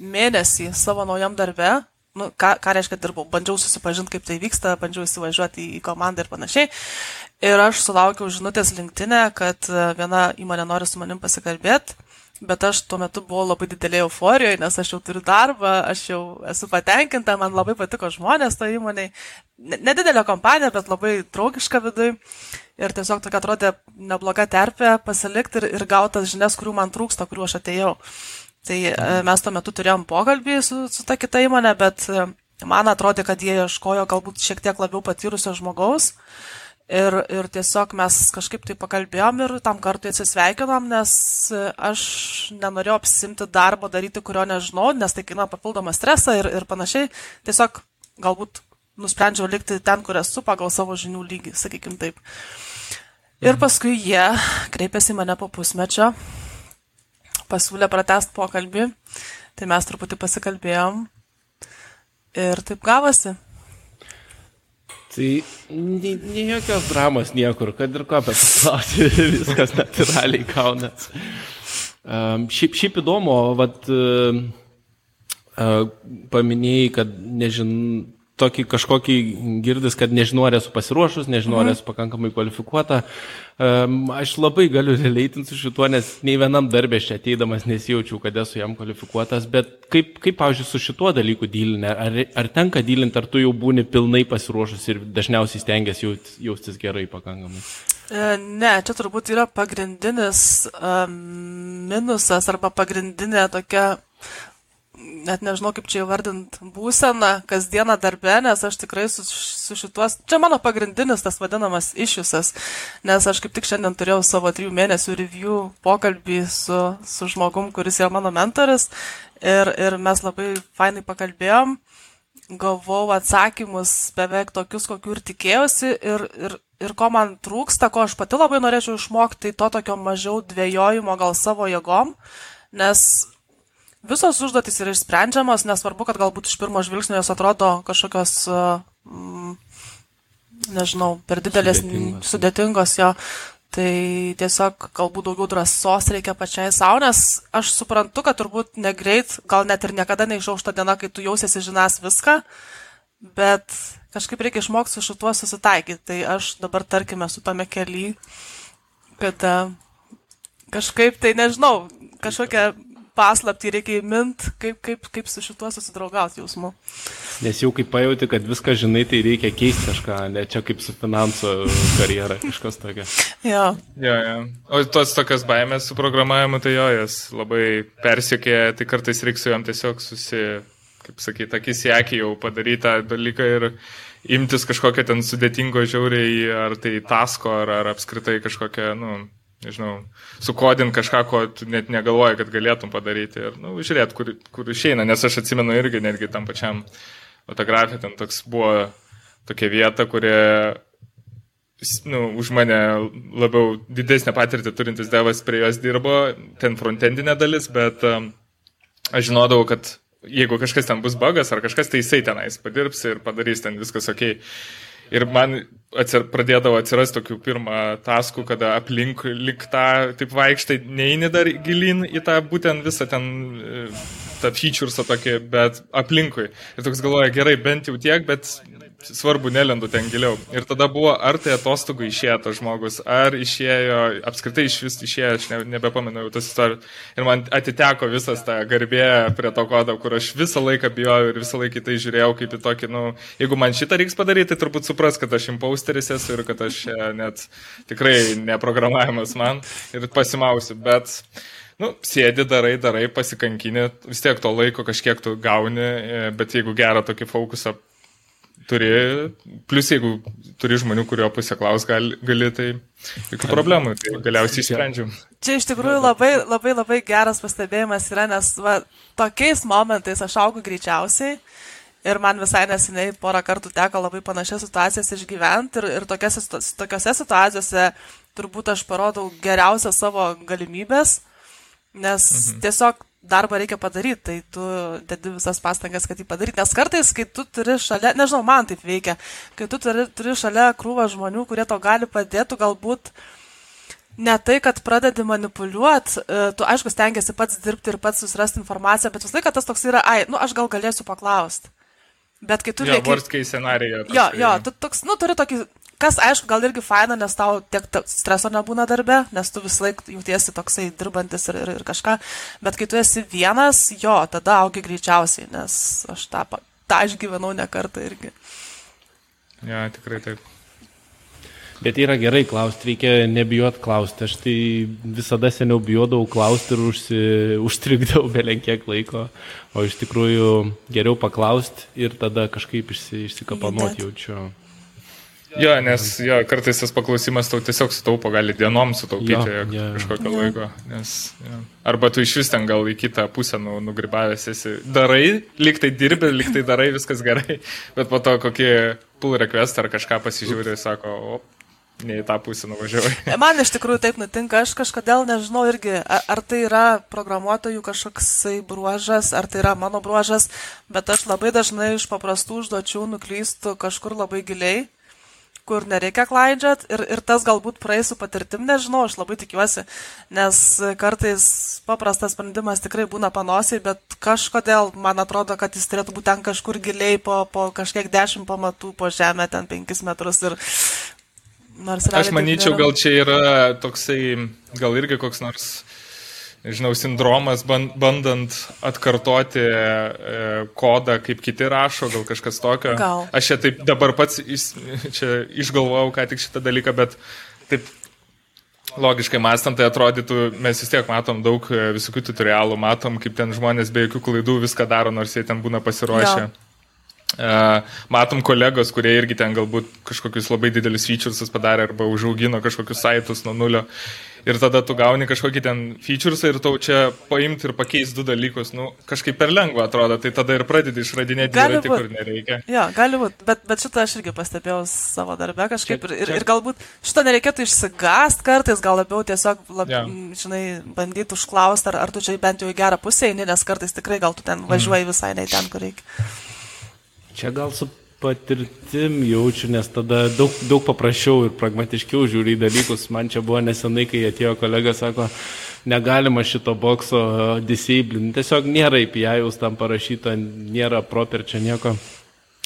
mėnesį savo naujam darbe. Nu, ką, ką reiškia dirbau? Bandžiau susipažinti, kaip tai vyksta, bandžiau įsivažiuoti į, į komandą ir panašiai. Ir aš sulaukiau žinutės linktinę, kad a, viena įmonė nori su manim pasikalbėti. Bet aš tuo metu buvau labai didelė euforijoje, nes aš jau turiu darbą, aš jau esu patenkinta, man labai patiko žmonės to įmoniai. Ne- Nedidelė kompanija, bet labai draugiška vidui. Ir tiesiog tokia atrodė nebloga terpė pasilikti ir, ir gautas žinias, kurių man trūksta, kuriuo aš atėjau. Tai e, mes tuo metu turėjom pokalbį su, su ta kita įmonė, bet e, man atrodė, kad jie ieškojo galbūt šiek tiek labiau patyrusio žmogaus. Ir, ir tiesiog mes kažkaip tai pakalbėjom ir tam kartui atsisveikinom, nes e, aš nenorėjau apsimti darbo daryti, kurio nežinau, nes tai kainuoja papildomą stresą ir, ir panašiai. Tiesiog galbūt nusprendžiau likti ten, kur esu pagal savo žinių lygį, sakykim taip. Ir paskui jie kreipėsi mane po pusmečio, pasiūlė pratest pokalbį, tai mes truputį pasikalbėjom ir taip gavosi. Tai ne, ne jokios dramos niekur, kad ir ko pasiklausti, viskas natūraliai kaunas. Um, šiaip, šiaip įdomu, vat, uh, paminėjai, kad nežin, tokį kažkokį girdis, kad nežinau, ar esu pasiruošus, nežinau, ar esu pakankamai kvalifikuota. Aš labai galiu releitinti su šituo, nes nei vienam darbė čia ateidamas nesijaučiau, kad esu jam kvalifikuotas, bet kaip, kaip pavyzdžiui, su šituo dalyku dylinė, ar, ar tenka dylinti, ar tu jau būni pilnai pasiruošus ir dažniausiai stengiasi jaustis gerai pakankamai. E, Ne, čia turbūt yra pagrindinis um, minusas arba pagrindinė tokia, net nežinau kaip čia įvardint, būsena kasdieną darbe, nes aš tikrai su, su šituos, čia mano pagrindinis tas vadinamas iššūsas, nes aš kaip tik šiandien turėjau savo trijų mėnesių review pokalbį su, su žmogum, kuris yra mano mentoris ir, ir mes labai fainai pakalbėjom gavau atsakymus beveik tokius, kokių ir tikėjausi ir, ir, ir ko man trūksta, ko aš pati labai norėčiau išmokti, to tokio mažiau dvėjojimo gal savo jėgom, nes visos užduotys yra išsprendžiamos, nesvarbu, kad galbūt iš pirmo žvilgsnio jos atrodo kažkokios, mm, nežinau, per didelės, Sudėtingos. sudėtingos, jo. Tai tiesiog galbūt daugiau drąsos reikia pačiai savo, nes aš suprantu, kad turbūt negreit, gal net ir niekada neišaušta diena, kai tu jausiesi žinas viską, bet kažkaip reikia išmokti su šituo susitaikyti. Tai aš dabar, tarkime, su tame keli, kad e, kažkaip tai nežinau, kažkokią paslapti reikia įmint, kaip, kaip, kaip su šituo susidraugauti jausmu. Nes jau kaip pajauti, kad viską žinai, tai reikia keisti kažką, ne čia kaip su finansų karjera, kažkas tokio. Jo, Jo, jo. O tos tokios baimės su programavimu, tai jo, jas labai persiekė, tai kartais reiks su jom tiesiog susi, kaip sakyti, akis į akį jau padaryti tą dalyką ir imtis kažkokio ten sudėtingo žiauriai, ar tai tasko, ar, ar apskritai kažkokią, nu, nežinau, sukodint kažką, ko tu net negalvoji, kad galėtum padaryti ir, nu, žiūrėt, kur, kur išeina, nes aš atsimenu irgi netgi tam pačiam fotografė, ten toks buvo tokia vieta, kurie nu, už mane labiau didesnę patirtį turintis devas prie jos dirbo, ten frontendinė dalis, bet um, aš žinodavau, kad jeigu kažkas ten bus bagas ar kažkas, tai jisai tenais padirbs ir padarys ten viskas ok. Ir man atsir, pradėdavo atsirasti tokių pirmą taskų, kada aplink lik tą, taip vaikštai, neini dar gilin į tą būtent visą ten, e, tą featuresą tokį, bet aplinkui. Ir toks galvoja, gerai, bent jau tiek, bet svarbu, nelendu ten giliau. Ir tada buvo, ar tai atostogų išėjo tas žmogus, ar išėjo, apskritai iš vis išėjo, aš ne, nebepamenu jau tas istorijos. Ir man atiteko visas ta garbė prie to kodo, kur aš visą laiką bijojau ir visą laiką tai žiūrėjau kaip į tokį, nu, jeigu man šitą reiks padaryti, tai turbūt supras, kad aš impausteris esu ir kad aš čia net tikrai neprogramavimas man ir pasimausiu. Bet Nu, sėdi, darai, darai, pasikankinį, vis tiek to laiko kažkiek tu gauni, e, bet jeigu gerą tokį fokusą turi, plus jeigu turi žmonių, kurio pusė klaus, gali, gali tai jokių problemų, tai galiausiai išsprendžiam. čia iš tikrųjų labai, labai, labai geras pastebėjimas yra, nes va, tokiais momentais aš augu greičiausiai. Ir man visai neseniai porą kartų teko labai panašias situacijas išgyventi ir, ir tokiose, tokiose situacijose turbūt aš parodau geriausią savo galimybės, nes mhm. tiesiog darbą reikia padaryti, tai tu dedi visas pastangas, kad jį padaryti. Nes kartais, kai tu turi šalia, nežinau, man taip veikia, kai tu turi, turi šalia krūvą žmonių, kurie to gali padėti, galbūt ne tai, kad pradedi manipuliuoti, e, tu aišku stengiasi pats dirbti ir pats susirasti informaciją, bet visą laiką tas toks yra, ai, nu aš gal galėsiu paklausti. Bet kai tu ja, lieki... Worst case scenario. Jo, jo, tu toks, nu, turi tokį Kas, aišku, gal irgi faina, nes tau tiek streso nebūna darbe, nes tu vis laik jautiesi toksai dirbantis ir, ir, ir kažką, bet kai tu esi vienas, jo, tada augi greičiausiai, nes aš tą, tą išgyvenau ne kartą irgi. Ja, tikrai taip. Bet yra gerai klausti, reikia nebijot klausti. Aš tai visada seniau bijodavau klausti ir užsi, užstrigdavau belenkiek laiko, o iš tikrųjų geriau paklausti ir tada kažkaip išsi, išsikapanuoti jaučiu. Jo, nes jo, kartais tas paklausimas tau tiesiog sutaupo, gali dienom sutaupyti jo, jo. kažkokio jo. laiko. Nes, jo. Arba tu iš vis ten gal į kitą pusę nu, nugribavęs esi. Darai, liktai dirbi, liktai darai, viskas gerai, bet po to kokį pull request ar kažką pasižiūri ir sako, o, ne į tą pusę nuvažiavai. Man iš tikrųjų taip nutinka, aš kažkodėl nežinau irgi, ar tai yra programuotojų kažkoksai bruožas, ar tai yra mano bruožas, bet aš labai dažnai iš paprastų užduočių nuklystu kažkur labai giliai kur nereikia klaidžiat ir, ir tas galbūt praeis su patirtim, nežinau, aš labai tikiuosi, nes kartais paprastas sprendimas tikrai būna panosiai, bet kažkodėl man atrodo, kad jis turėtų būti ten kažkur giliai po, po kažkiek dešimt pamatų po žemę, ten penkis metrus ir nors... Aš manyčiau, gal čia yra toksai, gal irgi koks nors nežinau, sindromas, bandant atkartoti e, kodą, kaip kiti rašo, gal kažkas tokio. Gal. Aš čia taip dabar pats čia išgalvojau ką tik šitą dalyką, bet taip logiškai mąstant, tai atrodytų, mes vis tiek matom daug e, visokių tutorialų, matom, kaip ten žmonės be jokių klaidų viską daro, nors jie ten būna pasiruošę. Gal. Uh, matom kolegos, kurie irgi ten galbūt kažkokius labai didelius featuresus padarė arba užaugino kažkokius saitus nuo nulio ir tada tu gauni kažkokį ten featuresą ir tau čia paimti ir pakeisti du dalykus, nu, kažkaip per lengva atrodo, tai tada ir pradedi išradinėti dviratį, kur nereikia. Jo, gali būti, bet, bet šitą aš irgi pastebėjau savo darbę kažkaip čia, ir, ir, ir galbūt šito nereikėtų išsigast kartais, gal labiau tiesiog, lab, ja. žinai, bandyti užklausti, ar, ar tu čia bent jau į gerą pusę eini, nes kartais tikrai gal tu ten važiuoji visai ne ten, kur reikia. Čia gal su patirtim jaučiu, nes tada daug, daug paprasčiau ir pragmatiškiau žiūri į dalykus. Man čia buvo nesenai, kai atėjo kolega, sako, negalima šito bokso disablinti. Tiesiog nėra įpijajus tam parašyta, nėra proper čia nieko.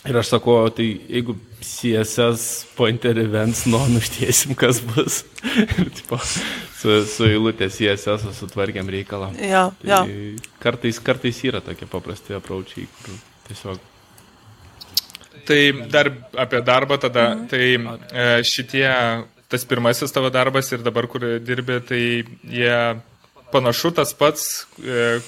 Ir aš sakau, tai jeigu CSS pointer events nuo nuštiesim, kas bus. ir tipo, su, su eilutė CSS sutvarkėm reikalą. Ja, tai ja. Kartais, kartais yra tokie paprasti apraučiai, kur tiesiog Tai dar apie darbą tada. Mhm. Tai e, šitie, tas pirmasis tavo darbas ir dabar, kur dirbi, tai jie panašu tas pats. E,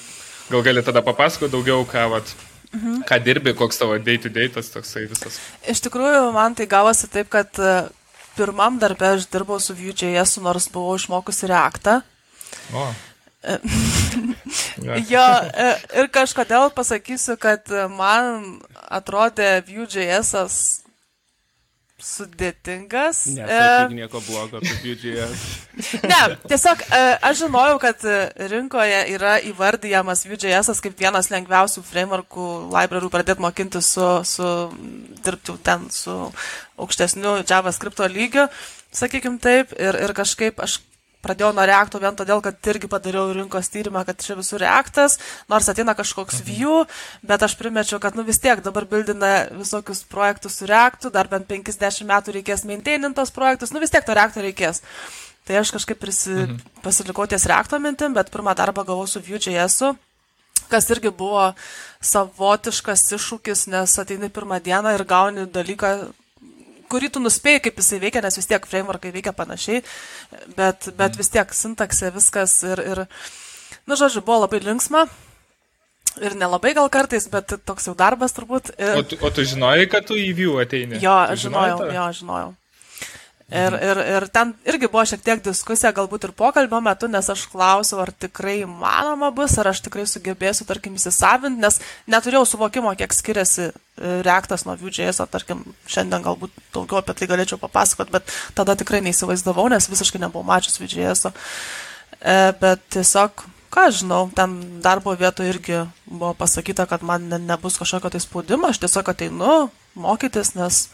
gal gali tada papasakoti daugiau, ką, vat, mhm. ką dirbi, koks tavo day-to-day -day tas toksai visas. Iš tikrųjų, man tai gavosi taip, kad e, pirmam darbė aš dirbau su Vue.js, nors buvau išmokusi reaktą. O. jo, e, ir kažkodėl pasakysiu, kad man atrodė Vue.js sudėtingas. Nesakyk nieko blogo apie Vue.js. ne, tiesiog e, aš žinojau, kad rinkoje yra įvardyjamas Vue.js kaip vienas lengviausių frameworkų, librarių pradėti mokinti su, su dirbti ten su aukštesniu JavaScript lygiu, sakykim taip, ir, ir kažkaip aš pradėjau nuo reakto vien todėl, kad irgi padariau rinkos tyrimą, kad čia visur reaktas, nors ateina kažkoks mhm. view, bet aš primečiau, kad nu vis tiek dabar bildina visokius projektus su reaktu, dar bent 50 metų reikės maintainintos projektus, nu vis tiek to reakto reikės. Tai aš kažkaip prisi, mhm. pasilikau ties reakto mintim, bet pirmą darbą gavau su Vue.js, kas irgi buvo savotiškas iššūkis, nes ateini pirmą dieną ir gauni dalyką, kurį tu nuspėjai, kaip jisai veikia, nes vis tiek frameworkai veikia panašiai, bet, bet vis tiek sintaksė viskas ir, ir, nu, žodžiu, buvo labai linksma. Ir nelabai gal kartais, bet toks jau darbas turbūt. Ir... O, tu, o tu žinojai, kad tu į View ateini? Jo, aš žinojau, jo, žinojau. Ir, ir, ir ten irgi buvo šiek tiek diskusija, galbūt ir pokalbio metu, nes aš klausiau, ar tikrai įmanoma bus, ar aš tikrai sugebėsiu, tarkim, įsisavinti, nes neturėjau suvokimo, kiek skiriasi e, reaktas nuo Vue.js, o tarkim, šiandien galbūt daugiau apie tai galėčiau papasakot, bet tada tikrai neįsivaizdavau, nes visiškai nebuvau mačius Vue.js. E, bet tiesiog ką žinau, ten darbo vietoje irgi buvo pasakyta, kad man ne, nebus kažkokio tai spaudimo, aš tiesiog ateinu mokytis, nes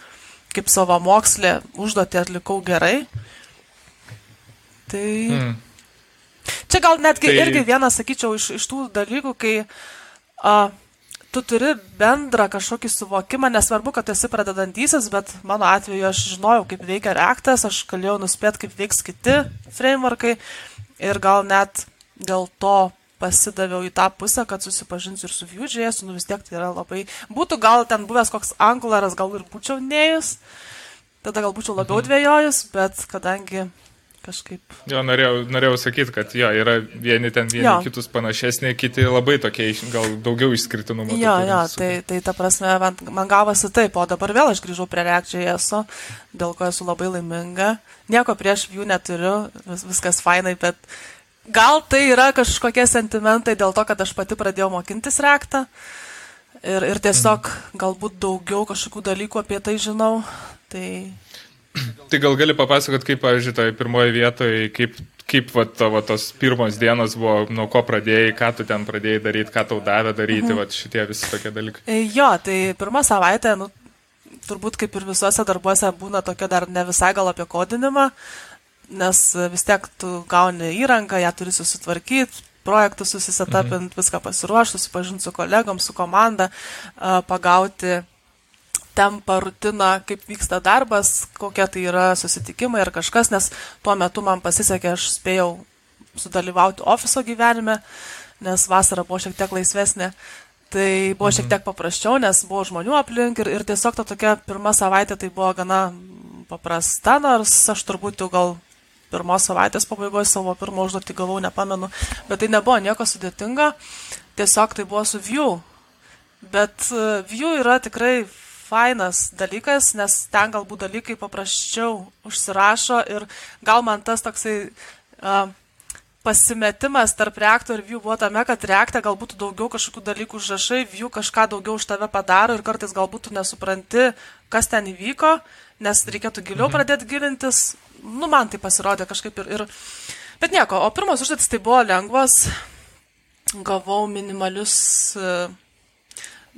kaip savo mokslė užduotį atlikau gerai. Tai mm. čia gal netgi tai... irgi vienas, sakyčiau, iš, iš tų dalykų, kai a, tu turi bendrą kažkokį suvokimą, nesvarbu, kad esi pradedantysis, bet mano atveju aš žinojau, kaip veikia reaktas, aš galėjau nuspėti, kaip veiks kiti frameworkai ir gal net dėl to pasidaviau į tą pusę, kad susipažinsiu ir su Vue.js, nu vis tiek tai yra labai... Būtų gal ten buvęs koks Angularas, gal ir būčiau neėjus, tada gal būčiau labiau mhm. dvėjojus, bet kadangi kažkaip. Jo, norėjau, norėjau sakyti, kad jo, yra vieni ten vieni jo. kitus panašesni, kiti labai tokie, gal daugiau išskirtinumų. Jo, jo, tai, tai ta prasme, man, man gavosi taip, o dabar vėl aš grįžau prie React.js, dėl ko esu labai laiminga. Nieko prieš jų neturiu, vis, viskas fainai, bet gal tai yra kažkokie sentimentai dėl to, kad aš pati pradėjau mokintis rektą ir, ir tiesiog galbūt daugiau kažkokių dalykų apie tai žinau. Tai, tai gal gali papasakot, kaip, pavyzdžiui, toje pirmoje vietoje, kaip, kaip va, tavo tos pirmos dienos buvo, nuo ko pradėjai, ką tu ten pradėjai daryti, ką tau davė daryti, mhm. va, šitie visi tokie dalykai. E, jo, tai pirmą savaitę, nu, turbūt kaip ir visuose darbuose būna tokia dar ne visai gal apie kodinimą, nes vis tiek tu gauni įrangą, ją turi susitvarkyti, projektus susisetapinti, mhm. viską pasiruošti, susipažinti su kolegom, su komanda, pagauti tempą, rutiną, kaip vyksta darbas, kokie tai yra susitikimai ar kažkas, nes tuo metu man pasisekė, aš spėjau sudalyvauti ofiso gyvenime, nes vasara buvo šiek tiek laisvesnė. Tai buvo šiek mhm. tiek paprasčiau, nes buvo žmonių aplink ir, ir tiesiog ta tokia pirma savaitė tai buvo gana paprasta, nors aš turbūt jau gal pirmos savaitės pabaigoje savo pirmą užduotį gavau, nepamenu, bet tai nebuvo nieko sudėtinga, tiesiog tai buvo su View. Bet e, View yra tikrai fainas dalykas, nes ten galbūt dalykai paprasčiau užsirašo ir gal man tas toksai uh, pasimetimas tarp reakto ir view buvo tame, kad reaktą galbūt daugiau kažkokių dalykų užrašai, view kažką daugiau už tave padaro ir kartais galbūt tu nesupranti, kas ten įvyko, nes reikėtų giliau mhm. pradėti gilintis, nu, man tai pasirodė kažkaip ir, ir... Bet nieko, o pirmos užduotis tai buvo lengvos, gavau minimalius uh,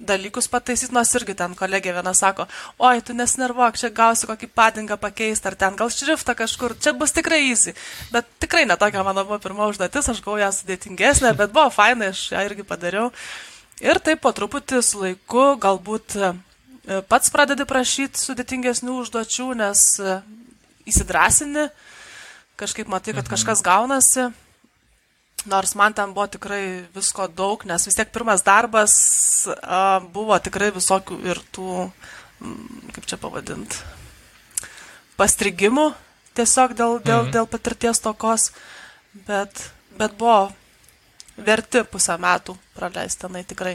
dalykus pataisyti, nors irgi ten kolegė viena sako, oi, tu nesnervuok, čia gausi kokį padingą pakeisti, ar ten gal šriftą kažkur, čia bus tikrai easy. Bet tikrai netokia mano buvo pirma užduotis, aš gavau ją sudėtingesnę, bet buvo fainai, aš ją irgi padariau. Ir taip po truputį su laiku galbūt e, pats pradedi prašyti sudėtingesnių užduočių, nes įsidrasini, kažkaip matai, kad mhm. kažkas gaunasi. Nors man ten buvo tikrai visko daug, nes vis tiek pirmas darbas a, buvo tikrai visokių ir tų, kaip čia pavadinti, pastrigimų tiesiog dėl, dėl, mhm. dėl patirties tokos, bet, bet buvo verti pusę metų praleisti tenai tikrai.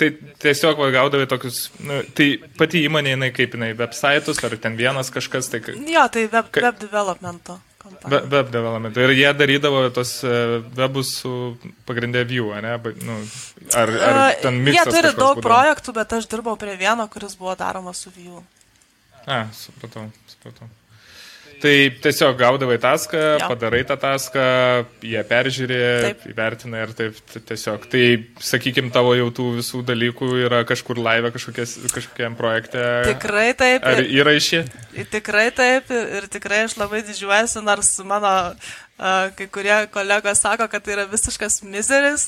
Tai tiesiog va, gaudavai tokius, nu, tai pati įmonė, jinai kaip jinai, websaitus ar ten vienas kažkas, tai... Jo, tai web, ka... web developmento. Web, web development. Ir jie darydavo tos e, webus su pagrindė view, ne? Nu, ar, ar ten miksas? Jie turi daug būdavo? projektų, bet aš dirbau prie vieno, kuris buvo daromas su view. A, supratau, supratau. Tai tiesiog gaudavai taską, jo. padarai tą taską, jie peržiūrė, taip. įvertina ir taip tiesiog. Tai, sakykime, tavo jau tų visų dalykų yra kažkur live kažkokiam projekte. Tikrai taip. Ar yra išė? Tikrai taip ir tikrai aš labai didžiuojuosi, nors mano kai kurie kolegos sako, kad tai yra visiškas miseris.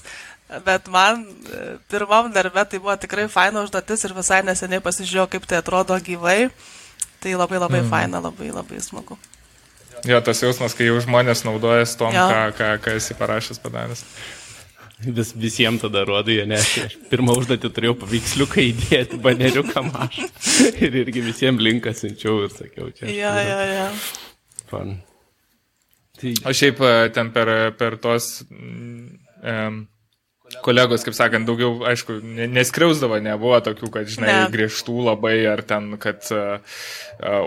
Bet man e, pirmam darbe tai buvo tikrai faina užduotis ir visai neseniai pasižiūrėjau, kaip tai atrodo gyvai. Uh, Tai labai labai mm. faina, labai labai smagu. Jo, tas jausmas, kai jau žmonės naudojasi tom, jo. ką, ką, ką esi parašęs padaręs. Vis, visiems tada rodai, nes pirmą užduotį turėjau paveiksliuką įdėti, baneriuką mažą. ir irgi visiems linką siunčiau ir sakiau, čia. Ja, ja, ja. Fun. Tai... O šiaip e, ten per, per tos... Um, kolegos, kaip sakant, daugiau, aišku, neskriausdavo, nebuvo tokių, kad, žinai, ne. griežtų labai, ar ten, kad, uh,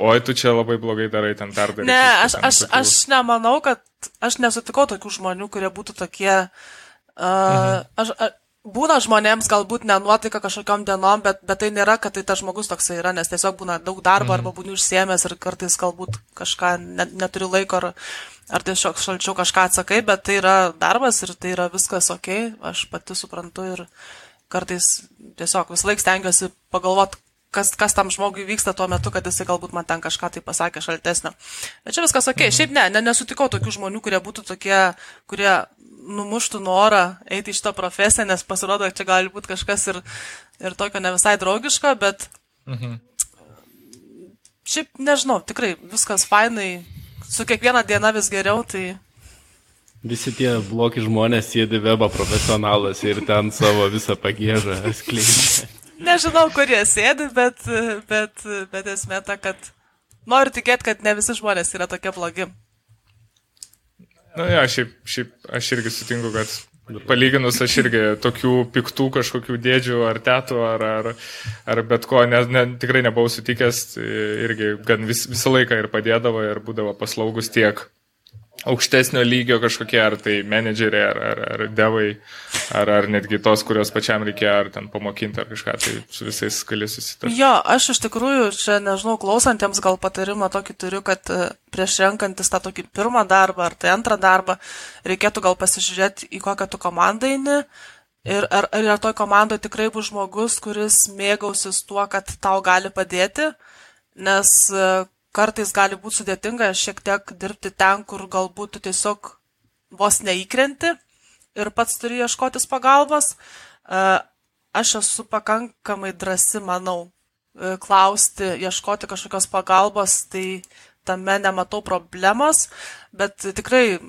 oi, tu čia labai blogai darai, ten perdarai. Ne, aš, aš, tokių... aš nemanau, kad aš nesutikau tokių žmonių, kurie būtų tokie, uh, mhm. aš, aš, būna žmonėms galbūt nenuotaika kažkokiam dienom, bet, bet tai nėra, kad tai tas žmogus toksai yra, nes tiesiog būna daug darbo arba būni užsiemęs ir kartais galbūt kažką net, neturi laiko ar, ar tiesiog šalčiau kažką atsakai, bet tai yra darbas ir tai yra viskas ok, aš pati suprantu ir kartais tiesiog vis laik stengiuosi pagalvoti, kas, kas tam žmogui vyksta tuo metu, kad jisai galbūt man ten kažką tai pasakė šaltesnio. Bet čia viskas ok, mhm. šiaip ne, ne, nesutikau tokių žmonių, kurie būtų tokie, kurie numuštų norą eiti į šitą profesiją, nes pasirodo, čia gali būti kažkas ir, ir tokio ne visai draugiško, bet mhm. šiaip nežinau, tikrai viskas fainai, su kiekviena diena vis geriau, tai... Visi tie blogi žmonės sėdi webo profesionalas ir ten savo visą pagėžą skleidžia. Nežinau, kur jie sėdi, bet, bet, bet esmė ta, kad noriu tikėti, kad ne visi žmonės yra tokie blogi. Na, ja, šiaip, šiaip aš irgi sutinku, kad palyginus aš irgi tokių piktų kažkokių dėdžių ar tėtų ar, ar, ar bet ko ne, ne, tikrai nebuvau sutikęs, irgi gan vis, visą laiką ir padėdavo ir būdavo paslaugus tiek aukštesnio lygio kažkokie, ar tai menedžeriai, ar, ar, ar devai, ar, ar netgi tos, kurios pačiam reikėjo, ar ten pamokinti, ar kažką, tai su visais gali susitarti. Jo, aš iš tikrųjų, čia nežinau, klausantiems gal patarimą tokį turiu, kad e, prieš renkantis tą tokį pirmą darbą, ar tai antrą darbą, reikėtų gal pasižiūrėti, į kokią tu komandą eini. Ir ar, ar, ar toj komandoje tikrai bus žmogus, kuris mėgausis tuo, kad tau gali padėti, nes e, kartais gali būti sudėtinga šiek tiek dirbti ten, kur galbūt tu tiesiog vos neįkrenti ir pats turi ieškotis pagalbos. E, aš esu pakankamai drasi, manau, e, klausti, ieškoti kažkokios pagalbos, tai tame nematau problemos, bet tikrai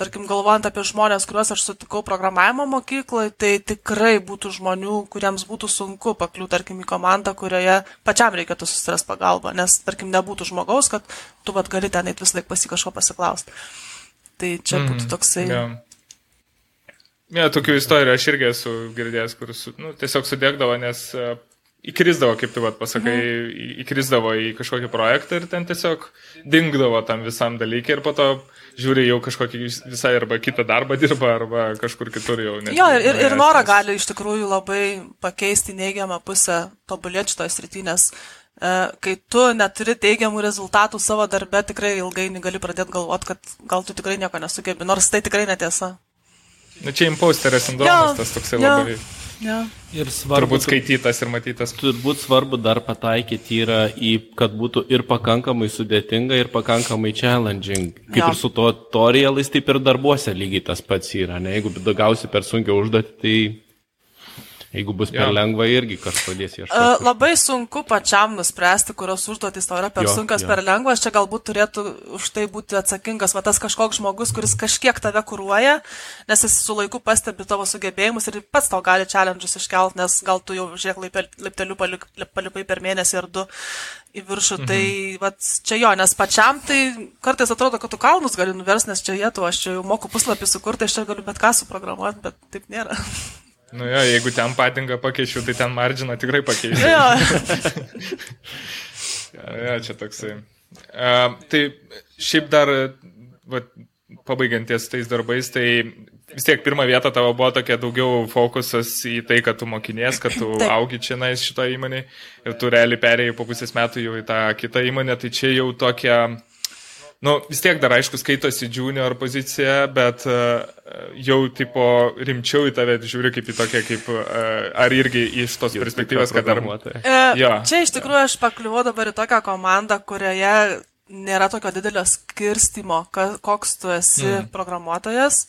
tarkim, galvojant apie žmonės, kuriuos aš sutikau programavimo mokykloje, tai tikrai būtų žmonių, kuriems būtų sunku pakliūti, tarkim, į komandą, kurioje pačiam reikėtų susirasti pagalbą, nes, tarkim, nebūtų žmogaus, kad tu vad gali ten vis laik pasi kažko pasiklausti. Tai čia mm, būtų toksai. Yeah. Ne, ja, tokių istorijų aš irgi esu girdėjęs, kur su, nu, tiesiog sudėkdavo, nes įkrisdavo, kaip tu vat, pasakai, mm. įkrisdavo į kažkokį projektą ir ten tiesiog dingdavo tam visam dalykui ir po to žiūri jau kažkokį visai arba kitą darbą dirba, arba kažkur kitur jau. Net, jo, ir, ir norą gali iš tikrųjų labai pakeisti neigiamą pusę tobulėti šitoje srityje, nes e, kai tu neturi teigiamų rezultatų savo darbe, tikrai ilgainiui gali pradėti galvoti, kad gal tu tikrai nieko nesugebi, nors tai tikrai netiesa. Na čia imposterio sindromas, tas toksai jo. labai. Ja. Ir svarbu, turbūt skaitytas ir matytas. Turbūt svarbu dar pataikyti yra į, kad būtų ir pakankamai sudėtinga, ir pakankamai challenging. Kaip ja. ir su to tutorialais, taip ir darbuose lygiai tas pats yra. Ne? Jeigu gausi per sunkiai užduotį, tai Jeigu bus per ja. lengva, irgi kažkas padės ieškoti. Uh, labai sunku pačiam nuspręsti, kurios užduotys tau yra per jo, sunkios, jo. per lengvas. Čia galbūt turėtų už tai būti atsakingas va tas kažkoks žmogus, kuris kažkiek tave kūruoja, nes jis su laiku pastebi tavo sugebėjimus ir pats tau gali challenge'us iškelt, nes gal tu jau žiek laipteliu palipai per mėnesį ar du į viršų. Mhm. Tai va, čia jo, nes pačiam tai kartais atrodo, kad tu kalnus gali nuvers, nes čia jie tu, aš čia jau moku puslapį sukurti, aš čia galiu bet ką suprogramuoti, bet taip nėra. Nu jo, jeigu ten patingą pakeičiu, tai ten marginą tikrai pakeičiu. Jo. ja, čia toksai. Uh, tai šiaip dar, va, pabaigiant ties tais darbais, tai vis tiek pirmą vietą tavo buvo tokia daugiau fokusas į tai, kad tu mokinės, kad tu Taip. augi čia nais šito įmonė ir tu realiai perėjai po pusės metų jau į tą kitą įmonę, tai čia jau tokia Nu, vis tiek dar aišku skaitosi junior pozicija, bet uh, jau tipo rimčiau į tave žiūri kaip į tokią, kaip, uh, ar irgi iš tos Jūs perspektyvos, kad dar... E, ja. Čia iš tikrųjų aš pakliuvau dabar į tokią komandą, kurioje nėra tokio didelio skirstimo, koks tu esi mm. programuotojas.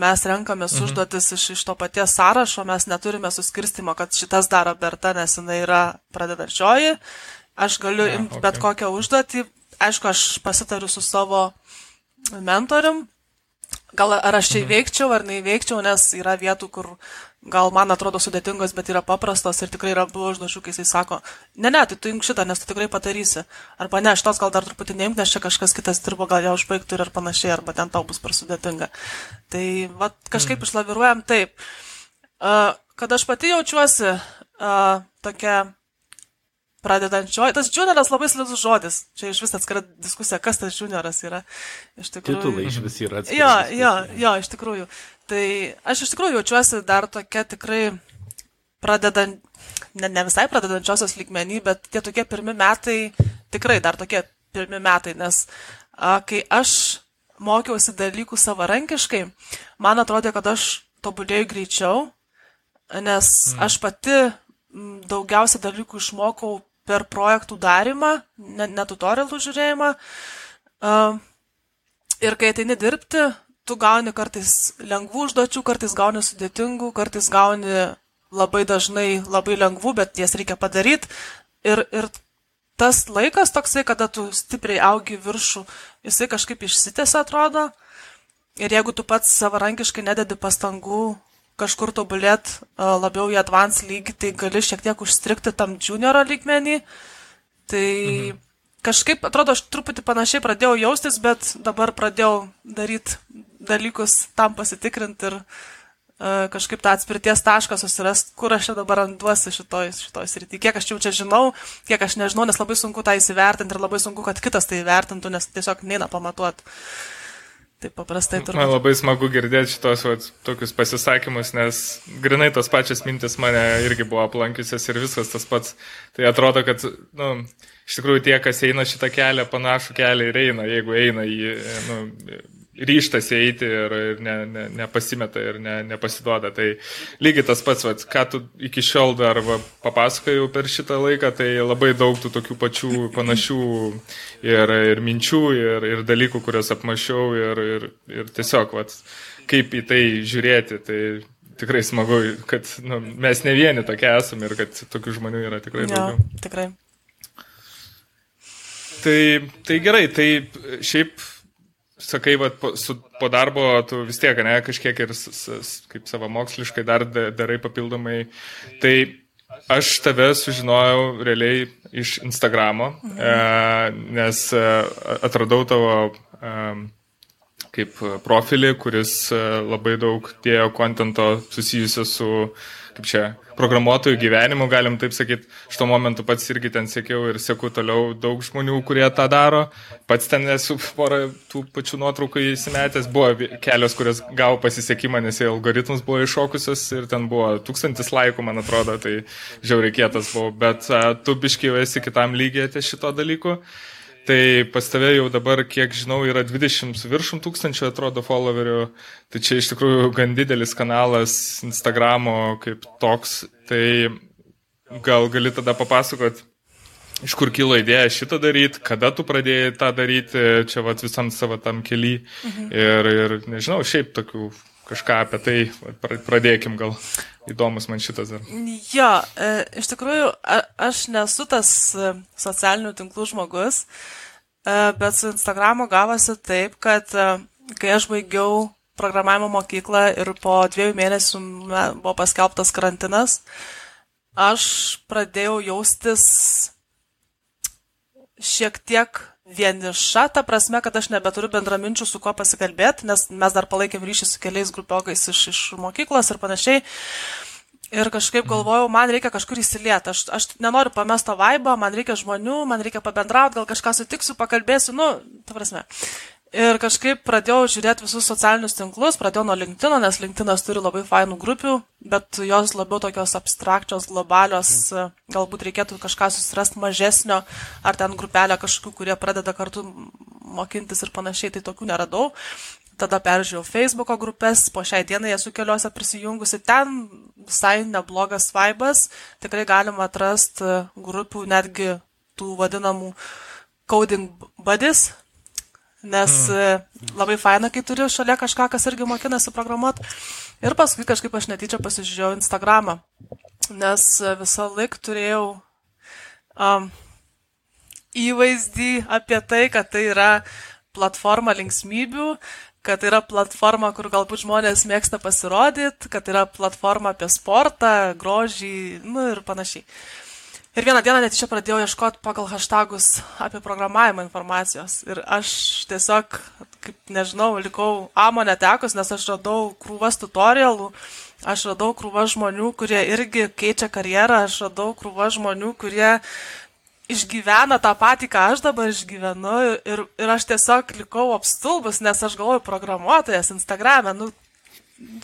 Mes renkamės mm -hmm. užduotis iš, iš to paties sąrašo, mes neturime suskirstimo, kad šitas daro Berta, nes jinai yra pradedančioji. Aš galiu ja, imti okay. bet kokią užduotį, aišku, aš pasitariu su savo mentorium, gal ar aš čia mhm. įveikčiau ar neįveikčiau, nes yra vietų, kur gal man atrodo sudėtingos, bet yra paprastos ir tikrai yra buvo užduočių, kai jisai sako, ne, ne, tai tu imk šitą, nes tu tikrai padarysi. Arba ne, šitos gal dar truputį neimk, nes čia kažkas kitas dirbo, gal jau užbaigtų ir panašiai, arba ten tau bus per sudėtinga. Tai va, kažkaip mm. išlaviruojam taip. Kad aš pati jaučiuosi tokia pradedančioji. Tas junioras labai slidus žodis. Čia iš vis atskira diskusija, kas tas junioras yra. Iš tikrųjų. Titulai iš vis yra atskira. Jo, jo, jo, iš tikrųjų. Tai aš iš tikrųjų jaučiuosi dar tokia tikrai pradedant, ne, ne visai pradedančiosios lygmenį, bet tie tokie pirmi metai, tikrai dar tokie pirmi metai, nes a, kai aš mokiausi dalykų savarankiškai, man atrodė, kad aš tobulėjau greičiau, nes mm. aš pati daugiausia dalykų išmokau per projektų darimą, ne, ne tutorialų žiūrėjimą. Uh, ir kai ateini dirbti, tu gauni kartais lengvų užduočių, kartais gauni sudėtingų, kartais gauni labai dažnai labai lengvų, bet jas reikia padaryti. Ir, ir tas laikas toksai, kada tu stipriai augi viršų, jisai kažkaip išsitęsia atrodo. Ir jeigu tu pats savarankiškai nededi pastangų kažkur tobulėt labiau į advance lygį, tai gali šiek tiek užstrikti tam junioro lygmenį. Tai mhm. kažkaip, atrodo, aš truputį panašiai pradėjau jaustis, bet dabar pradėjau daryti dalykus tam pasitikrinti ir kažkaip tą atspirties tašką susirasti, kur aš čia dabar randuosi šitoj, šitoj srity, kiek aš jau čia žinau, kiek aš nežinau, nes labai sunku tą įsivertinti ir labai sunku, kad kitas tai vertintų, nes tiesiog neina pamatuoti. Taip paprastai turbūt. Man labai smagu girdėti šitos vat, tokius pasisakymus, nes grinai tos pačias mintis mane irgi buvo aplankiusios ir viskas tas pats. Tai atrodo, kad, na, nu, iš tikrųjų tie, kas eina šitą kelią, panašų kelią ir eina, jeigu eina į, nu, ryštasi eiti ir, ir ne, ne, nepasimeta ir ne, nepasiduoda. Tai lygiai tas pats, vat, ką tu iki šiol dar va, papasakojau per šitą laiką, tai labai daug tų tokių pačių panašių ir, ir minčių, ir, ir dalykų, kuriuos apmašiau ir, ir, ir tiesiog, vat, kaip į tai žiūrėti. Tai tikrai smagu, kad nu, mes ne vieni tokie esame ir kad tokių žmonių yra tikrai jo, daugiau. Tikrai. Tai, tai gerai, tai šiaip sakai, va, po, su, po darbo tu vis tiek, ne, kažkiek ir s, s, kaip savamoksliškai dar darai papildomai. Tai aš tave sužinojau realiai iš Instagramo, mhm. e, nes e, atradau tavo e, kaip profilį, kuris labai daug dėjo kontento susijusio su, kaip čia, programuotojų gyvenimu, galim taip sakyti, šito momentu pats irgi ten sėkiau ir sėku toliau daug žmonių, kurie tą daro. Pats ten esu porą tų pačių nuotraukų įsimetęs, buvo kelios, kurios gavo pasisekimą, nes jie algoritmus buvo iššokusios ir ten buvo tūkstantis laikų, man atrodo, tai žiaurikėtas buvo, bet a, tu biškiai esi kitam lygiai ties šito dalyku. Tai pas tave jau dabar, kiek žinau, yra 20 viršum tūkstančių, atrodo, followerių. Tai čia iš tikrųjų gan didelis kanalas Instagramo kaip toks. Tai gal gali tada papasakot, iš kur kilo idėja šitą daryti, kada tu pradėjai tą daryti, čia vat visam savo tam keli. Mhm. Ir, ir nežinau, šiaip tokių kažką apie tai pradėkim gal. Įdomus man šitas dar. Jo, e, iš tikrųjų, aš nesu tas e, socialinių tinklų žmogus, e, bet su Instagramu gavosi taip, kad kai aš baigiau programavimo mokyklą ir po dviejų mėnesių buvo paskelbtas karantinas, aš pradėjau jaustis šiek tiek vieniša, ta prasme, kad aš nebeturiu bendraminčių su kuo pasikalbėti, nes mes dar palaikėm ryšį su keliais grupiokais iš, iš mokyklos ir panašiai. Ir kažkaip galvojau, man reikia kažkur įsilieti. Aš, aš nenoriu pamesto vaibą, man reikia žmonių, man reikia pabendrauti, gal kažką sutiksiu, pakalbėsiu, nu, ta prasme. Ir kažkaip pradėjau žiūrėti visus socialinius tinklus, pradėjau nuo LinkedIn, nes LinkedInas turi labai fainų grupių, bet jos labiau tokios abstrakčios, globalios, galbūt reikėtų kažką susirasti mažesnio, ar ten grupelę kažkokių, kurie pradeda kartu mokintis ir panašiai, tai tokių neradau. Tada peržiūrėjau Facebook'o grupės, po šiai dienai esu keliuose prisijungusi, ten visai neblogas vaibas, tikrai galima atrasti grupių netgi tų vadinamų coding buddies, nes mm. labai faina, kai turi šalia kažką, kas irgi mokinasi programuoti. Ir paskui kažkaip aš netyčia pasižiūrėjau Instagramą, nes e, visą laiką turėjau um, įvaizdį apie tai, kad tai yra platforma linksmybių, kad yra platforma, kur galbūt žmonės mėgsta pasirodyti, kad yra platforma apie sportą, grožį, nu ir panašiai. Ir vieną dieną net čia pradėjau ieškoti pagal hashtagus apie programavimo informacijos. Ir aš tiesiog, kaip nežinau, likau amo netekus, nes aš radau krūvas tutorialų, aš radau krūvas žmonių, kurie irgi keičia karjerą, aš radau krūvas žmonių, kurie išgyvena tą patį, ką aš dabar išgyvenu. Ir, ir aš tiesiog likau apstulbus, nes aš galvoju, programuotojas Instagram'e, nu,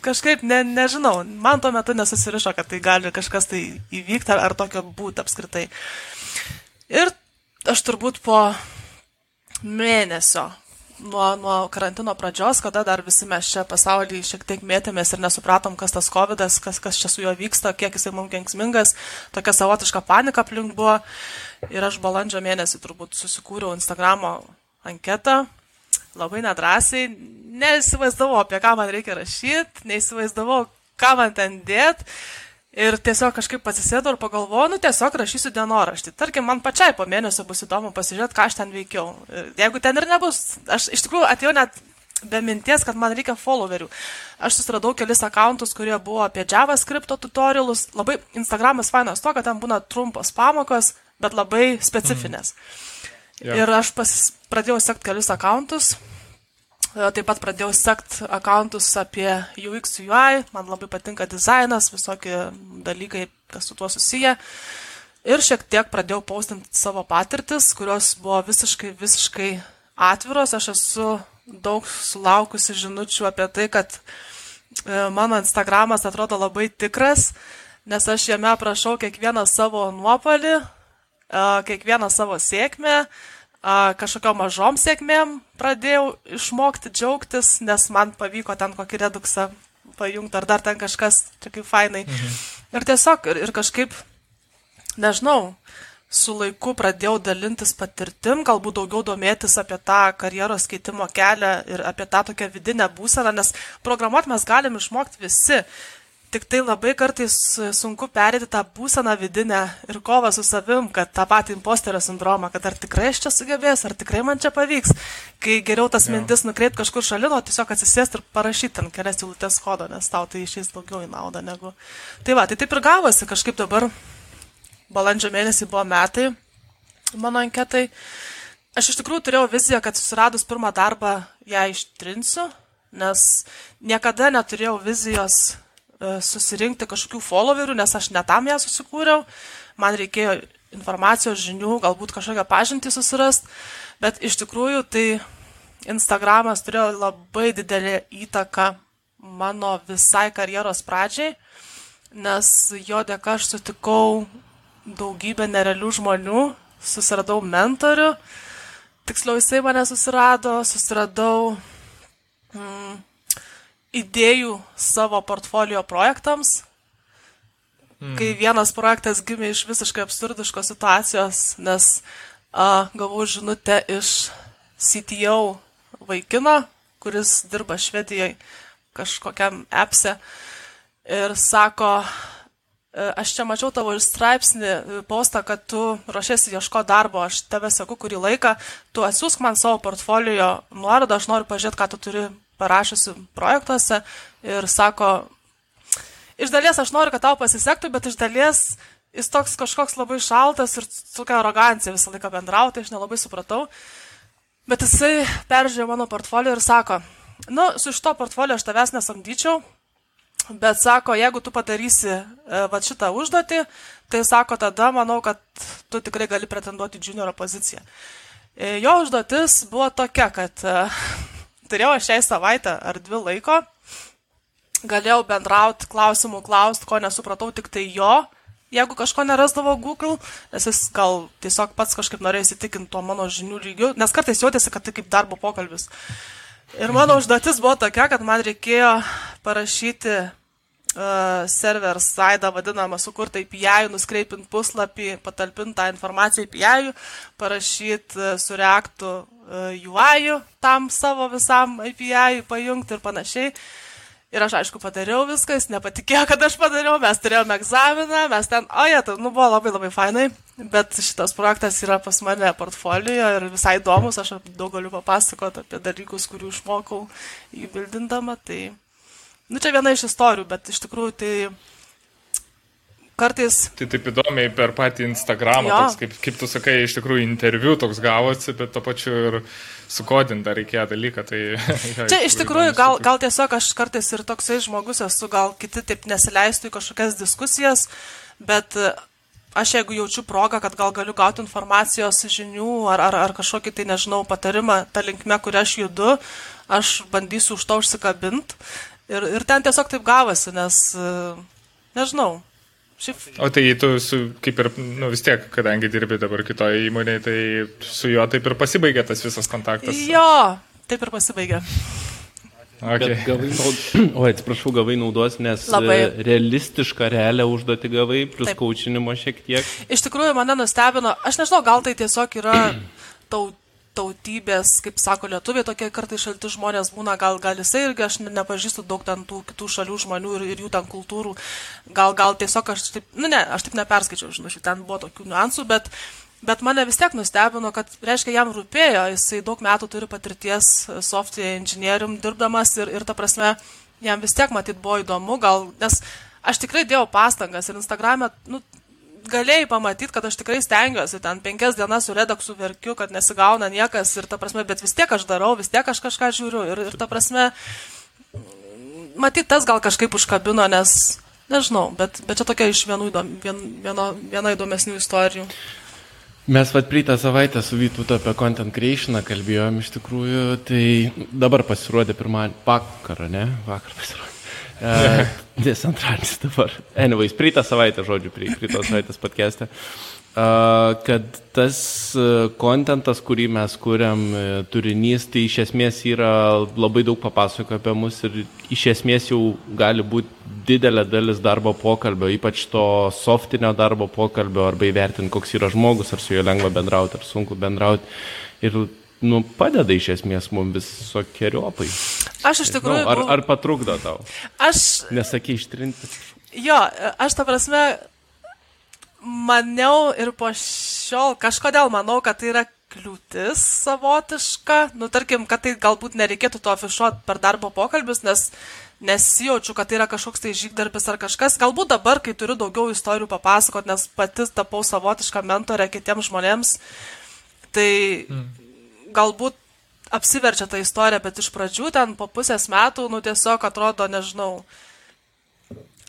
kažkaip, ne, nežinau, man tuo metu nesusirišo, kad tai gali kažkas tai įvykti ar, ar tokio būti apskritai. Ir aš turbūt po mėnesio nuo, nuo karantino pradžios, kada dar visi mes čia pasaulyje šiek tiek mėtėmės ir nesupratom, kas tas COVID, kas, kas čia su juo vyksta, kiek jisai mums kenksmingas, tokia savotiška panika aplink buvo. Ir aš balandžio mėnesį turbūt susikūriau Instagramo anketą, labai nedrasiai, neįsivaizdavau, apie ką man reikia rašyti, neįsivaizdavau, ką man ten dėt. Ir tiesiog kažkaip atsisėdau ir pagalvojau, nu tiesiog rašysiu dienoraštį. Tarkim, man pačiai po mėnesio bus įdomu pasižiūrėti, ką aš ten veikiau. Ir jeigu ten ir nebus, aš iš tikrųjų atėjau net be minties, kad man reikia followerių. Aš susiradau kelis akantus, kurie buvo apie JavaScript tutorialus. Labai Instagramas fainas to, kad ten būna trumpos pamokos, bet labai specifinės. Mm. Yeah. Ir aš pasis, pradėjau sekti kelius akantus. E, taip pat pradėjau sekti akantus apie UX UI, man labai patinka dizainas, visokie dalykai, kas su tuo susiję. Ir šiek tiek pradėjau paustinti savo patirtis, kurios buvo visiškai, visiškai atviros. Aš esu daug sulaukusi žinučių apie tai, kad e, mano Instagramas atrodo labai tikras, nes aš jame aprašau kiekvieną savo nuopolį, kiekvieną savo sėkmę, kažkokiam mažom sėkmėm pradėjau išmokti džiaugtis, nes man pavyko ten kokį reduksą pajungti, ar dar ten kažkas, čia kaip fainai. Mhm. Ir tiesiog, ir, ir kažkaip, nežinau, su laiku pradėjau dalintis patirtim, galbūt daugiau domėtis apie tą karjeros keitimo kelią ir apie tą tokią vidinę būseną, nes programuoti mes galim išmokti visi. Tik tai labai kartais sunku perėti tą būseną vidinę ir kovą su savim, kad tą patį imposterio sindromą, kad ar tikrai aš čia sugebėsiu, ar tikrai man čia pavyks. Kai geriau tas ja. mintis nukreipti kažkur šalino, tiesiog atsisėsti ir parašyti ant kelias eilutės kodo, nes tau tai išeis daugiau į naudą negu. Tai va, tai taip ir gavosi, kažkaip dabar balandžio mėnesį buvo metai mano anketai. Aš iš tikrųjų turėjau viziją, kad susiradus pirmą darbą ją ištrinsiu, nes niekada neturėjau vizijos susirinkti kažkokių followerių, nes aš netam ją susikūriau, man reikėjo informacijos, žinių, galbūt kažkokią pažintį susirast, bet iš tikrųjų tai Instagramas turėjo labai didelį įtaką mano visai karjeros pradžiai, nes jo dėka aš sutikau daugybę nerealių žmonių, susiradau mentorių, tiksliau jisai mane susirado, susiradau mm, idėjų savo portfolio projektams. Mm. Kai vienas projektas gimė iš visiškai absurdiškos situacijos, nes a, gavau žinutę iš CTO vaikino, kuris dirba Švedijoje kažkokiam appse ir sako, e, aš čia mačiau tavo straipsnį, e, postą, kad tu ruošiasi ieško darbo, aš tave seku kurį laiką, tu atsiųsk man savo portfolio nuorodą, aš noriu pažiūrėti, ką tu turi parašiusi projektuose ir sako, iš dalies aš noriu, kad tau pasisektų, bet iš dalies jis toks kažkoks labai šaltas ir tokia arogancija visą laiką bendrauti, aš nelabai supratau. Bet jisai peržiūrėjo mano portfolio ir sako, nu, su šito portfolio aš tavęs nesamdyčiau, bet sako, jeigu tu padarysi e, va šitą užduotį, tai sako, tada manau, kad tu tikrai gali pretenduoti junioro poziciją. E, jo užduotis buvo tokia, kad e, turėjau aš šiai savaitę ar dvi laiko, galėjau bendrauti, klausimų klausti, ko nesupratau, tik tai jo, jeigu kažko nerasdavo Google, nes jis gal tiesiog pats kažkaip norėjo įsitikinti tuo mano žinių lygiu, nes kartais jautėsi, kad tai kaip darbo pokalbis. Ir mano užduotis buvo tokia, kad man reikėjo parašyti server saidą vadinamą sukurtą API, nuskreipint puslapį, patalpint tą informaciją API, parašyti uh, su reaktu UI tam savo visam API pajungti ir panašiai. Ir aš aišku padariau viską, jis nepatikėjo, kad aš padariau, mes turėjome egzaminą, mes ten, oje, tai nu, buvo labai labai fainai, bet šitas projektas yra pas mane portfolio ir visai įdomus, aš daug galiu papasakoti apie dalykus, kurių išmokau įbildindama, tai Nu, čia viena iš istorijų, bet iš tikrųjų tai kartais. Tai taip įdomiai per patį Instagramą, jo. toks, kaip, kaip tu sakai, iš tikrųjų interviu toks gavosi, bet to pačiu ir sukodinta reikėjo dalyką. Tai, ja, Čia iš tikrųjų gal, gal tiesiog aš kartais ir toksai žmogus esu, gal kiti taip nesileistų į kažkokias diskusijas, bet aš jeigu jaučiu progą, kad gal galiu gauti informacijos žinių ar, ar, ar kažkokį tai, nežinau, patarimą tą linkmę, kurią aš judu, aš bandysiu už to užsikabinti Ir, ir ten tiesiog taip gavosi, nes, nežinau, Šiaip... O tai tu su, kaip ir, nu vis tiek, kadangi dirbi dabar kitoje įmonėje, tai su juo taip ir pasibaigė tas visas kontaktas. Jo, taip ir pasibaigė. Okay. Gavai naud... O, atsiprašau, gavai naudos, nes Labai. E, realistišką realią užduotį gavai, plus Taip. kaučinimo šiek tiek. Iš tikrųjų, mane nustebino, aš nežinau, gal tai tiesiog yra taut, tautybės, kaip sako lietuviai, tokie kartai šalti žmonės būna, gal, gal jisai irgi, aš nepažįstu daug ten tų kitų šalių žmonių ir, ir jų ten kultūrų, gal, gal tiesiog aš taip, nu ne, aš taip neperskaičiau, žinau, ten buvo tokių niuansų, bet Bet mane vis tiek nustebino, kad, reiškia, jam rūpėjo, jisai daug metų turi patirties software inžinierium dirbdamas ir, ir ta prasme, jam vis tiek matyt buvo įdomu, gal, nes aš tikrai dėjau pastangas ir Instagram'e, nu, galėjai pamatyti, kad aš tikrai stengiuosi, ten penkias dienas su redaksu verkiu, kad nesigauna niekas ir ta prasme, bet vis tiek aš darau, vis tiek aš kažką žiūriu ir, ir ta prasme, matyt, tas gal kažkaip užkabino, nes, nežinau, bet, bet čia tokia iš vienų vien, vieno, viena įdomesnių istorijų. Mes vat praeitą savaitę su Vytutu apie content creationą kalbėjom iš tikrųjų, tai dabar pasirodė pirmą vakarą, ne? Vakar pasirodė. Nes antradienis dabar. Anyways, praeitą savaitę, žodžiu, praeitos savaitės podcast'e. Uh, kad tas kontentas, kurį mes kuriam, e, turinys, tai iš esmės yra labai daug papasako apie mus ir iš esmės jau gali būti didelė dalis darbo pokalbio, ypač to softinio darbo pokalbio, arba įvertinti, koks yra žmogus, ar su juo lengva bendrauti, ar sunku bendrauti. Ir nu, padeda iš esmės mums visokiojopai. Aš iš tikrųjų. Ar, ar patrukdo tau? Aš. Nesakai ištrinti. Jo, aš ta prasme maniau ir po šiol kažkodėl manau, kad tai yra kliūtis savotiška. Nu, tarkim, kad tai galbūt nereikėtų to afišuoti per darbo pokalbius, nes nesijaučiu, kad tai yra kažkoks tai žygdarbis ar kažkas. Galbūt dabar, kai turiu daugiau istorijų papasakot, nes pati tapau savotišką mentorę kitiems žmonėms, tai mm. Galbūt apsiverčia tą istoriją, bet iš pradžių ten po pusės metų, nu tiesiog atrodo, nežinau,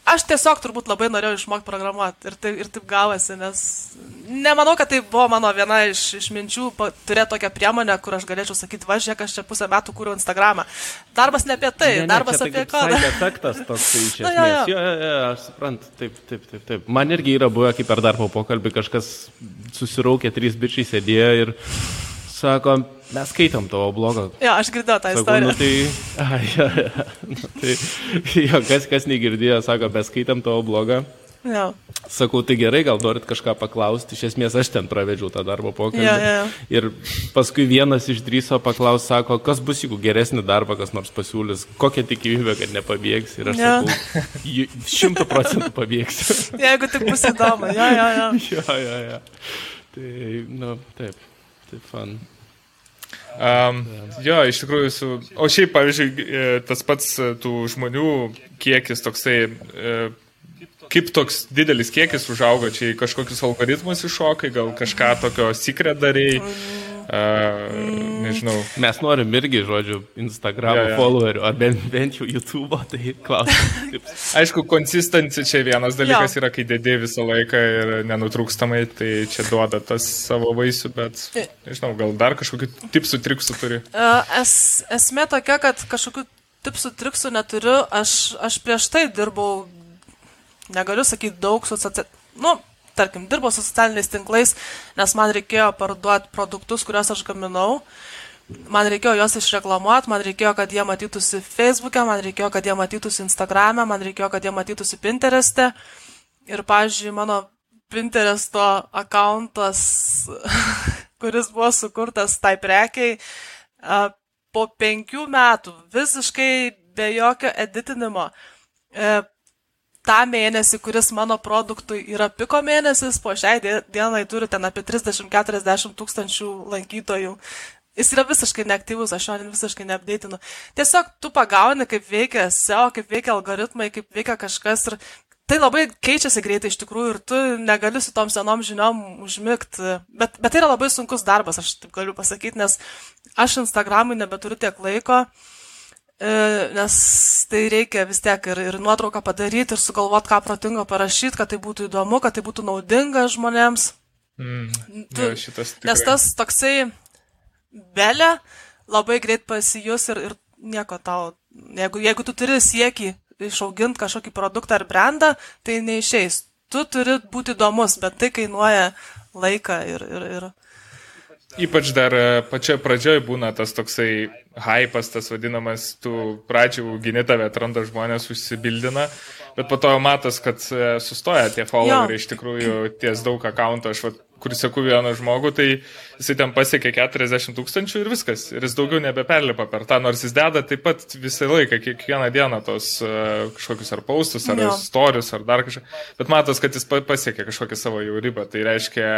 Aš tiesiog turbūt labai norėjau išmokti programuoti ir, tai, ir taip gavosi, nes nemanau, kad tai buvo mano viena iš, iš minčių turėti tokią priemonę, kur aš galėčiau sakyti, va, žiūrėk, aš čia pusę metų kūriau Instagramą. Darbas ne apie tai, ne, ne, darbas apie ką. Tai efektas toks tai iš esmės. Na, jo. Jo, jo, jo, aš suprantu, taip, taip, taip, taip. Man irgi yra buvę, kaip per darbo pokalbį kažkas susiraukė, trys bičiai sėdėjo ir sako, mes skaitom tavo blogą. Jo, aš girdėjau tą istoriją. Nu, tai, a, ja, ja, nu, tai jo, kas, kas negirdėjo, sako, mes skaitom tavo blogą. Ja. Sakau, tai gerai, gal norit kažką paklausti, iš esmės aš ten pravedžiau tą darbo pokalbį. Ja, ja. Ir paskui vienas išdryso paklausti, sako, kas bus, jeigu geresnį darbą kas nors pasiūlys, kokia tikimybė, kad nepabėgs. Ir aš ja. sakau, šimtų procentų pabėgsiu. Jeigu tik bus įdomu, ja, ja, ja. ja, ja, ja. Tai, nu, taip, tai fan. Um, jo, iš tikrųjų, su... o šiaip, pavyzdžiui, e, tas pats e, tų žmonių kiekis toksai, e, kaip toks didelis kiekis užaugo, čia kažkokius algoritmus iššokai, gal kažką tokio secret darėjai. Uh, nežinau. Mes norim irgi, žodžiu, Instagram ja, ja. followerių, ar bent, bent jau YouTube, tai klausimas. Aišku, konsistencija čia vienas dalykas ja. yra, kai dėdė visą laiką ir nenutrūkstamai, tai čia duoda tas savo vaisių, bet, nežinau, gal dar kažkokių tipsų, triksų turi. Uh, es, esmė tokia, kad kažkokių tipsų, triksų neturiu, aš, aš prieš tai dirbau, negaliu sakyti daug su, nu, tarkim, dirbo su socialiniais tinklais, nes man reikėjo parduoti produktus, kuriuos aš gaminau. Man reikėjo juos išreklamuoti, man reikėjo, kad jie matytųsi Facebook'e, man reikėjo, kad jie matytųsi Instagram'e, man reikėjo, kad jie matytųsi Pinterest'e. Ir, pavyzdžiui, mano Pinteresto akantas, kuris buvo sukurtas tai prekiai, po penkių metų visiškai be jokio editinimo e, tą mėnesį, kuris mano produktui yra piko mėnesis, po šiai dienai turi ten apie 30-40 tūkstančių lankytojų. Jis yra visiškai neaktyvus, aš jo visiškai neapdėtinu. Tiesiog tu pagauni, kaip veikia SEO, kaip veikia algoritmai, kaip veikia kažkas ir tai labai keičiasi greitai iš tikrųjų ir tu negali su tom senom žiniom užmigti. Bet, bet tai yra labai sunkus darbas, aš taip galiu pasakyti, nes aš Instagramui nebeturiu tiek laiko. Uh, nes tai reikia vis tiek ir, ir nuotrauką padaryti, ir sugalvoti, ką protingo parašyti, kad tai būtų įdomu, kad tai būtų naudinga žmonėms. Mm, tu, ja, tikrai. nes tas toksai belė labai greit pasijus ir, ir nieko tau Jeigu, jeigu tu turi siekį išauginti kažkokį produktą ar brandą, tai neišeis. Tu turi būti įdomus, bet tai kainuoja laiką ir, ir, ir Ypač dar e, pačioje pradžioje būna tas toksai hypas, tas vadinamas, tu pradžių gini tave atranda žmonės, užsibildina, bet po to matas, kad e, sustoja tie followeriai iš tikrųjų ties daug akountų, aš vat, kuris seku vieną žmogų, tai jisai ten pasiekė 40 tūkstančių ir viskas. Ir jis daugiau nebeperlipa per tą, nors jis deda taip pat visą laiką, kiekvieną dieną tos uh, kažkokius ar paustus, ar jo. istorius, ar dar kažką. Bet matos, kad jis pasiekė kažkokią savo jau ribą. Tai reiškia,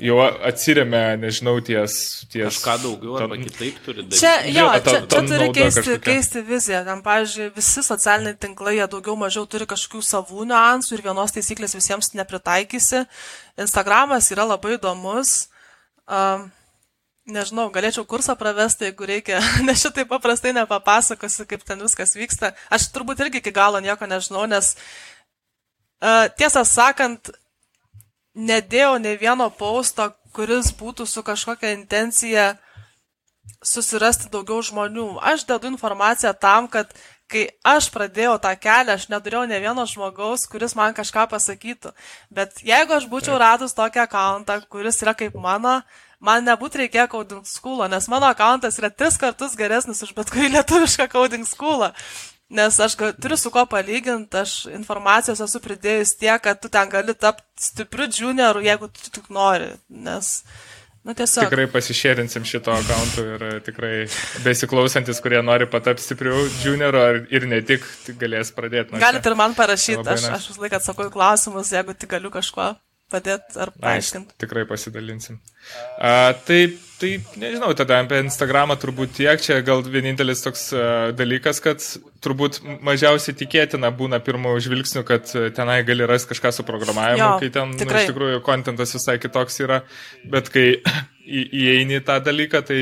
jau atsiriamė, nežinau, ties... ties Kažką daugiau arba ton, kitaip turi daryti. Čia, jo, čia, čia turi keisti, kažkokia. keisti viziją. Tam, pavyzdžiui, visi socialiniai tinklai, jie daugiau mažiau turi kažkokių savų niuansų ir vienos taisyklės visiems nepritaikysi. Instagramas yra labai įdomus. Um, nežinau, galėčiau kursą pravesti, jeigu reikia, nes šitai paprastai nepapasakosiu, kaip ten viskas vyksta. Aš turbūt irgi iki galo nieko nežinau, nes uh, tiesą sakant, nedėjau ne vieno pausto, kuris būtų su kažkokia intencija susirasti daugiau žmonių. Aš dedu informaciją tam, kad kai aš pradėjau tą kelią, aš neturėjau ne vieno žmogaus, kuris man kažką pasakytų. Bet jeigu aš būčiau radus tokį akantą, kuris yra kaip mano, man nebūtų reikėjo coding school, nes mano akantas yra tris kartus geresnis už bet kurį lietuvišką coding school. Nes aš turiu su ko palyginti, aš informacijos esu pridėjus tiek, kad tu ten gali tapti stipriu junioru, jeigu tu tik nori, nes, nu tiesiog. Tikrai pasišėrinsim šito akantų ir tikrai besiklausantis, kurie nori patapti stipriu junioru ir ne tik, galės pradėti. Galite ir man parašyti, aš, aš vis laiką atsakau į klausimus, jeigu tik galiu kažko padėti ar paaiškinti. Tikrai pasidalinsim. A, tai, tai nežinau, tada apie Instagramą turbūt tiek, čia gal vienintelis toks a, dalykas, kad turbūt mažiausiai tikėtina būna pirmo žvilgsnių, kad tenai gali rasti kažką su programavimu, jo, kai ten nu, iš tikrųjų kontentas visai kitoks yra, bet kai įeini tą dalyką, tai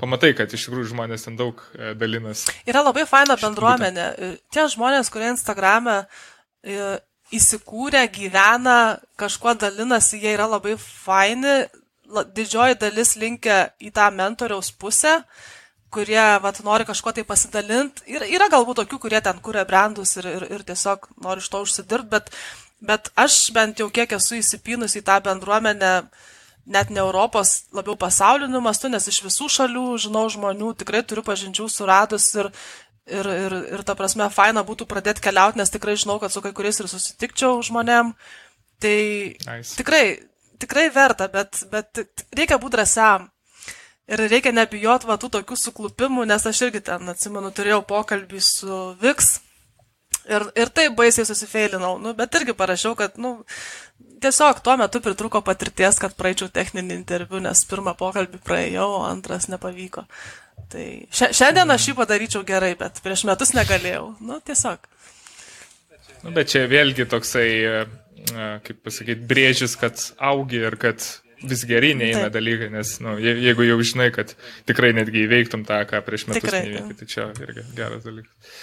pamatai, kad iš tikrųjų žmonės ten daug e, dalinas. Yra labai faina bendruomenė. Tie žmonės, kurie Instagrame e, įsikūrę, gyvena, kažkuo dalinasi, jie yra labai faini, didžioji dalis linkia į tą mentoriaus pusę, kurie vat, nori kažkuo tai pasidalinti. Ir yra galbūt tokių, kurie ten kūrė brandus ir, ir, ir tiesiog nori iš to užsidirbti, bet, bet aš bent jau kiek esu įsipynus į tą bendruomenę, net ne Europos, labiau pasauliniu mastu, nes iš visų šalių žinau žmonių, tikrai turiu pažinčių suradus ir, ir, ir, ir ta prasme, faina būtų pradėti keliauti, nes tikrai žinau, kad su kai kuriais ir susitikčiau žmonėm. Tai nice. tikrai, tikrai verta, bet, bet reikia būti drąsiam. Ir reikia nebijoti va tų tokių suklupimų, nes aš irgi ten, atsimenu, turėjau pokalbį su Viks. Ir, ir taip baisiai susifeilinau, nu, bet irgi parašiau, kad, nu, tiesiog tuo metu pritruko patirties, kad praeičiau techninį interviu, nes pirmą pokalbį praėjau, o antras nepavyko. Tai šiandien aš jį padaryčiau gerai, bet prieš metus negalėjau. Nu, tiesiog. Nu, bet čia vėlgi toksai, kaip pasakyti, brėžis, kad augi ir kad vis geriai neina Taip. dalykai, nes nu, je, jeigu jau žinai, kad tikrai netgi įveiktum tą, ką prieš metus tikrai, neįveikai, tai čia irgi geras dalykas.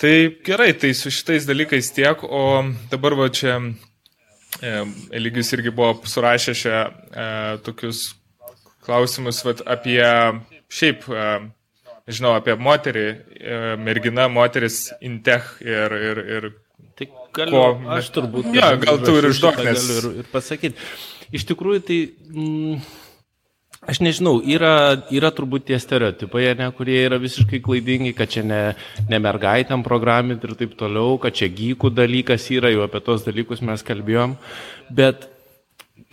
Tai gerai, tai su šitais dalykais tiek, o dabar va čia e, Eligijus irgi buvo surašę šią e, tokius klausimus vat, apie šiaip, žinau, apie moterį, mergina, moteris intech ir, ir, ir Tai galiu, ko, aš turbūt. Ja, gal tu ir išduok, nes. Galiu ir, ir pasakyti. Iš tikrųjų, tai... Mm, Aš nežinau, yra, yra turbūt tie stereotipai, ne, kurie yra visiškai klaidingi, kad čia ne, ne mergaitėm programinti ir taip toliau, kad čia gykų dalykas yra, jau apie tos dalykus mes kalbėjom, bet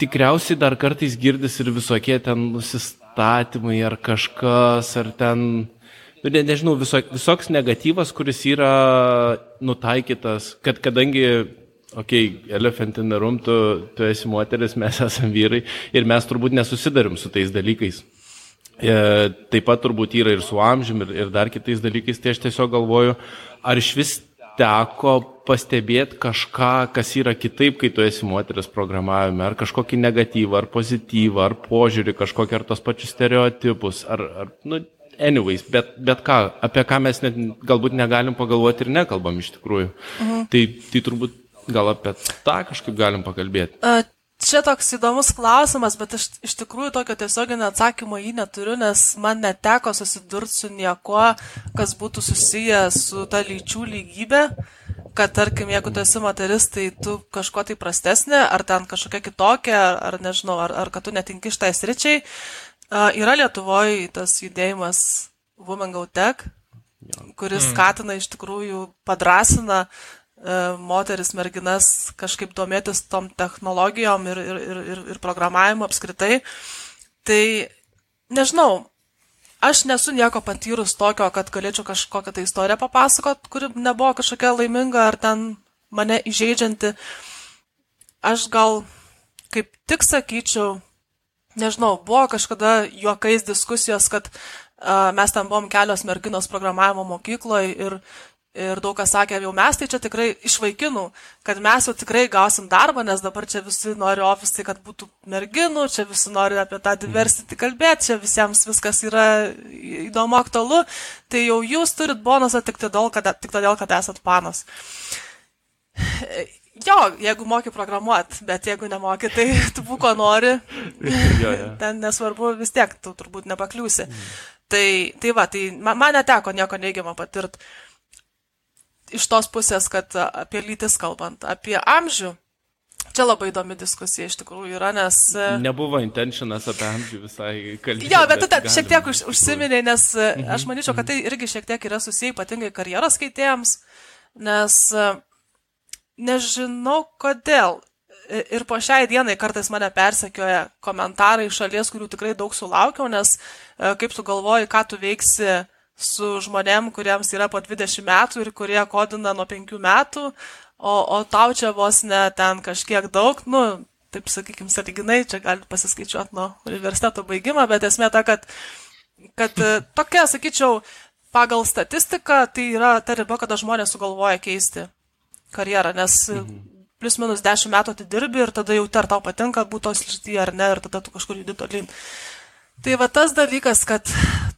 tikriausiai dar kartais girdis ir visokie ten nusist, įstatymai ar kažkas, ar ten, nu, ne, nežinau, viso, visoks negatyvas, kuris yra nutaikytas, kad kadangi, okei, okay, elephant in the room, tu, tu esi moteris, mes esame vyrai ir mes turbūt nesusidarim su tais dalykais. E, taip pat turbūt yra ir su amžiumi, ir, ir dar kitais dalykais, tai aš tiesiog galvoju, ar iš vis teko pastebėti kažką, kas yra kitaip, kai tu esi moteris programavime, ar kažkokį negatyvą, ar pozityvą, ar požiūrį, kažkokį ar tos pačius stereotipus, ar, ar nu, anyways, bet, bet ką, apie ką mes net galbūt negalim pagalvoti ir nekalbam iš tikrųjų. Mhm. Tai, tai turbūt gal apie tą kažkaip galim pakalbėti. A, čia toks įdomus klausimas, bet aš iš tikrųjų tokio tiesioginio atsakymo jį neturiu, nes man neteko susidurti su niekuo, kas būtų susiję su ta lyčių lygybė, kad tarkim, jeigu tu esi moteris, tai tu kažko tai prastesnė, ar ten kažkokia kitokia, ar, ar nežinau, ar, ar kad tu netinki šitai sričiai. Yra Lietuvoje tas judėjimas Women Go Tech, kuris mm. skatina iš tikrųjų, padrasina E, moteris, merginas kažkaip domėtis tom technologijom ir, ir, ir, ir programavimu apskritai. Tai nežinau, aš nesu nieko patyrus tokio, kad galėčiau kažkokią tai istoriją papasakot, kuri nebuvo kažkokia laiminga ar ten mane įžeidžianti. Aš gal kaip tik sakyčiau, nežinau, buvo kažkada juokais diskusijos, kad uh, mes ten buvom kelios merginos programavimo mokykloje ir Ir daug kas sakė, jau mes tai čia tikrai iš vaikinų, kad mes jau tikrai gausim darbą, nes dabar čia visi nori ofisai, kad būtų merginų, čia visi nori apie tą diversity kalbėti, čia visiems viskas yra įdomu, aktualu, tai jau jūs turit bonusą tik todėl, kad, tik todėl, kad esat panas. Jo, jeigu moki programuoti, bet jeigu nemoki, tai tu būko nori, jo, jo. ten nesvarbu, vis tiek tu turbūt nepakliūsi. Mm. Tai, tai va, tai man, man neteko nieko neigiamo patirti iš tos pusės, kad apie lytis kalbant, apie amžių. Čia labai įdomi diskusija iš tikrųjų yra, nes... Nebuvo intentionas apie amžių visai kalbėti. Jo, bet tu bet šiek tiek už, užsiminė, nes e, mhm. aš manyčiau, kad tai irgi šiek tiek yra susiję ypatingai karjeros keitėjams, nes e, nežinau kodėl. Ir po šiai dienai kartais mane persekioja komentarai iš šalies, kurių tikrai daug sulaukiau, nes kaip tu galvoji, ką tu veiksi su žmonėm, kuriems yra po 20 metų ir kurie kodina nuo 5 metų, o, o tau čia vos ne ten kažkiek daug, nu, taip sakykime, saliginai, čia gali pasiskaičiuoti nuo universiteto baigimo, bet esmė ta, kad, kad e, tokia, sakyčiau, pagal statistiką tai yra ta riba, kada žmonės sugalvoja keisti karjerą, nes mhm. plus minus 10 metų atidirbi ir tada jau ar tau patinka būti tos srityje ar ne, ir tada tu kažkur judi tolyn. Tai va tas dalykas, kad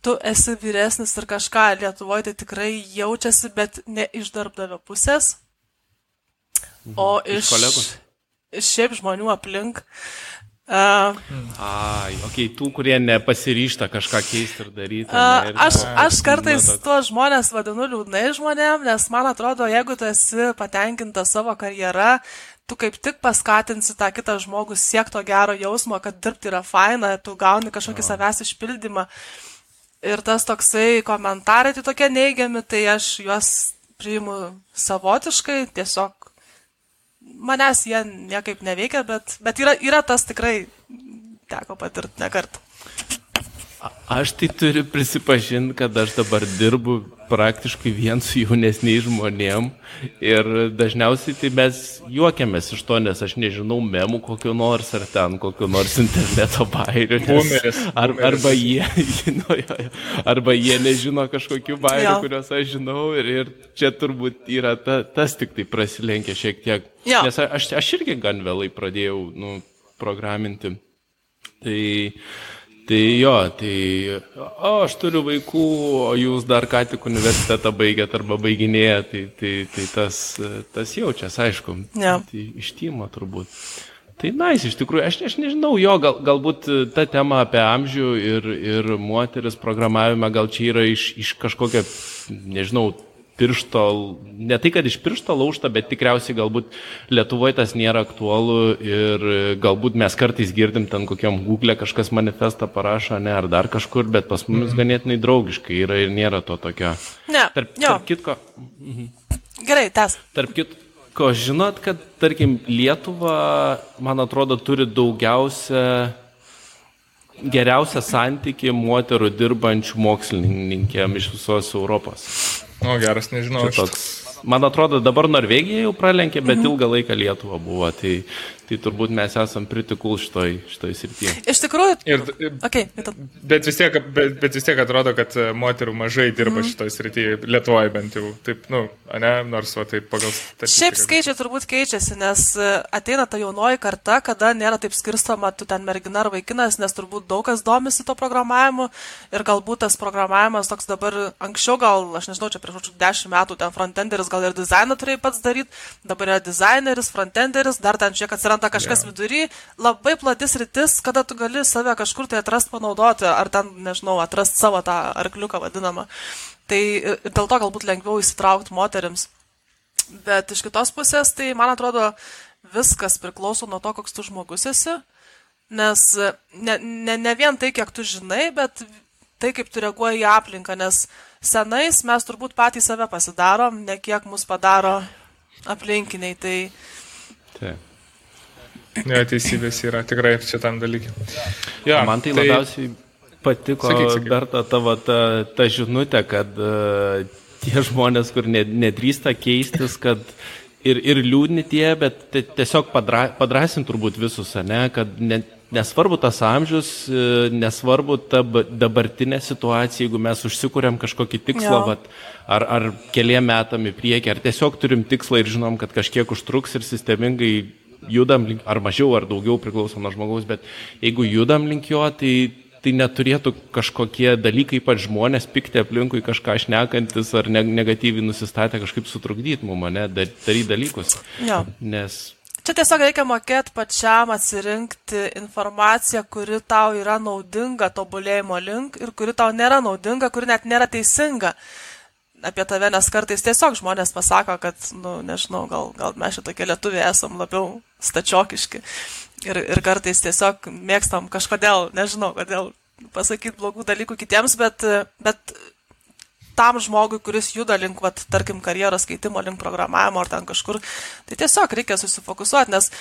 tu esi vyresnis ir kažką Lietuvoje tai tikrai jaučiasi, bet ne iš darbdavio pusės, mhm. o iš, iš kolegų. Iš šiaip žmonių aplink. Uh, Ai, okei, okay, tų, kurie nepasiryšta kažką keisti ir daryti. Uh, ne, aš, aš kartais na, tuos žmonės vadinu liūdnai žmonėm, nes man atrodo, jeigu tu esi patenkinta savo karjerą, tu kaip tik paskatinsi tą kitą žmogų siekto gero jausmo, kad dirbti yra faina, tu gauni kažkokį savęs išpildymą. Ir tas toksai komentarai, tai tokie neigiami, tai aš juos priimu savotiškai, tiesiog manęs jie niekaip neveikia, bet, bet yra, yra tas tikrai teko patirti ne kartą. Aš tai turiu prisipažinti, kad aš dabar dirbu praktiškai vien su jaunesniais žmonėm ir dažniausiai tai mes juokiamės iš to, nes aš nežinau memų kokiu nors ar ten kokiu nors interneto bairių. Nes, ar, arba, jie, nu, arba jie nežino kažkokių bairių, kuriuos aš žinau ir, ir čia turbūt yra ta, tas tik tai prasilenkia šiek tiek. Jo. Nes aš, aš irgi gan vėlai pradėjau nu, programinti. Tai Tai jo, tai, o aš turiu vaikų, o jūs dar ką tik universitetą baigėt arba baiginėjat, tai, tai, tai tas, tas jaučias, aišku. Ja. Tai ištymo turbūt. Tai nais, nice, iš tikrųjų, aš, aš nežinau, jo, gal, galbūt ta tema apie amžių ir, ir moteris programavimą gal čia yra iš, iš kažkokio, nežinau, piršto, ne tai, kad iš piršto laužta, bet tikriausiai galbūt Lietuvoje tas nėra aktualu ir galbūt mes kartais girdim ten kokiam Google kažkas manifestą parašo, ne, ar dar kažkur, bet pas mumis mhm. ganėtinai draugiškai yra ir nėra to tokio. Ne. Tarp, tarp kitko. Mhm. Gerai, tas. Tarp kitko, žinot, kad, tarkim, Lietuva, man atrodo, turi daugiausia geriausią santykį moterų dirbančių mokslininkėm iš visos Europos. O geras, nežinau. Toks, man atrodo, dabar Norvegija jau pralenkė, bet mhm. ilgą laiką Lietuva buvo. Tai tai turbūt mes esam pritikul šitoj, šitoj srityje. Iš tikrųjų. Ir, okay, bet, vis tiek, bet, bet vis tiek atrodo, kad e, moterų mažai dirba mm. šitoj srityje, Lietuvoje bent jau. Taip, nu, ne, nors va taip pagal... Šiaip skaičiai turbūt keičiasi, nes e, ateina ta jaunoji karta, kada nėra taip skirstoma, tu ten mergina ar vaikinas, nes turbūt daug kas domisi to programavimu ir galbūt tas programavimas toks dabar anksčiau gal, aš nežinau, čia prieš 10 metų ten frontenderis gal ir dizainą turėjai pats daryti, dabar yra dizaineris, frontenderis, dar ten šiek atsiranda kažkas yeah. vidury, labai platis rytis, kada tu gali save kažkur tai atrast panaudoti, ar ten, nežinau, atrast savo tą arkliuką vadinamą. Tai ir dėl to galbūt lengviau įsitraukti moteriams. Bet iš kitos pusės, tai man atrodo, viskas priklauso nuo to, koks tu žmogus esi. Nes ne, ne, ne vien tai, kiek tu žinai, bet tai, kaip tu reaguoji į aplinką, nes senais mes turbūt patys save pasidarom, ne kiek mus padaro aplinkiniai. Tai... Taip. Ne, teisybės yra tikrai šitam dalykui. Ja, Man tai, tai labiausiai patiko, sakyk, sakyk. Berta, tavo ta, ta žinutė, kad uh, tie žmonės, kur nedrįsta keistis, kad ir, ir liūdni tie, bet tiesiog padra, padrasint turbūt visus, ne, kad net nesvarbu tas amžius, e, nesvarbu ta dabartinė situacija, jeigu mes užsikūrėm kažkokį tikslą, vat, ar, ar keliem metam į priekį, ar tiesiog turim tikslą ir žinom, kad kažkiek užtruks ir sistemingai judam link, ar mažiau, ar daugiau priklauso nuo žmogaus, bet jeigu judam link jo, tai, tai neturėtų kažkokie dalykai, ypač žmonės pikti aplinkui kažką šnekantis ar negatyviai nusistatę kažkaip sutrukdyti mum, ne, daryti dalykus. Jo. Nes Čia tiesiog reikia mokėti pačiam atsirinkti informaciją, kuri tau yra naudinga tobulėjimo link ir kuri tau nėra naudinga, kuri net nėra teisinga apie tave, nes kartais tiesiog žmonės pasako, kad, nu, nežinau, gal, gal mes šitokie lietuviai esam labiau stačiokiški. Ir, ir kartais tiesiog mėgstam kažkodėl, nežinau, kodėl pasakyti blogų dalykų kitiems, bet, bet tam žmogui, kuris juda link, vat, tarkim, karjeros keitimo, link programavimo ar ten kažkur, tai tiesiog reikia susifokusuoti, nes,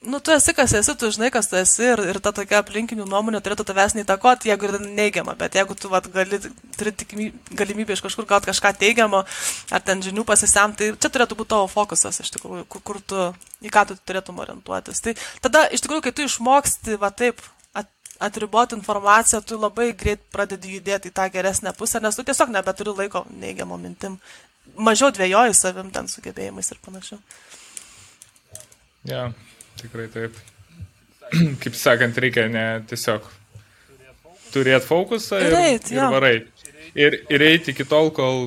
nu, tu esi, kas esi, tu žinai, kas tu esi ir, ir ta tokia aplinkinių nuomonė turėtų tavęs neįtakoti, jeigu ir neigiama, bet jeigu tu, vat, gali, turi galimybę iš kažkur gauti kažką teigiamo, ar ten žinių pasisemti, tai čia turėtų būti tavo fokusas, iš tikrųjų, kur, kur tu, į ką tu turėtum orientuotis. Tai tada, iš tikrųjų, kai tu išmoksti, va taip, atriboti informaciją, tu labai greit pradedi judėti į tą geresnę pusę, nes tu tiesiog nebeturi laiko neigiamom mintim. Mažiau dvėjoji savim ten sugebėjimais ir panašiau. Ja, tikrai taip. Kaip sakant, reikia ne tiesiog turėti fokusą ir, ir, ir varai. Ir, ir eiti iki tol, kol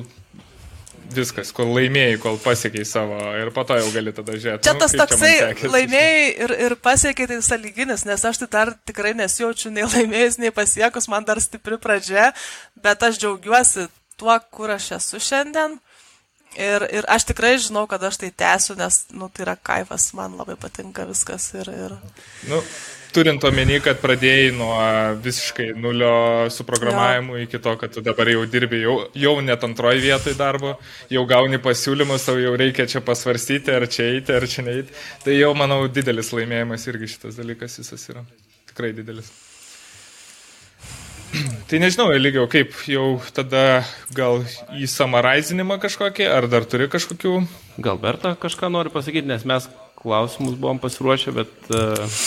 viskas, kol laimėjai, kol pasiekiai savo ir po to jau gali tada žiūrėti. Čia nu, tas toksai čia laimėjai ir, ir pasiekiai tai sąlyginis, nes aš tai dar tikrai nesijaučiu nei laimėjus, nei pasiekus, man dar stipri pradžia, bet aš džiaugiuosi tuo, kur aš esu šiandien. Ir, ir aš tikrai žinau, kad aš tai tęsiu, nes, nu, tai yra kaifas, man labai patinka viskas. Ir, ir... Nu, turint omeny, kad pradėjai nuo visiškai nulio su programavimu jo. iki to, kad tu dabar jau dirbi jau, jau net antroji vietoj darbo, jau gauni pasiūlymus, tau jau reikia čia pasvarstyti, ar čia eiti, ar čia neiti. Tai jau, manau, didelis laimėjimas irgi šitas dalykas visas yra. Tikrai didelis. Tai nežinau, lygiau, kaip jau tada gal į samaraizinimą kažkokį, ar dar turi kažkokių? Gal Berta kažką nori pasakyti, nes mes klausimus buvom pasiruošę, bet uh,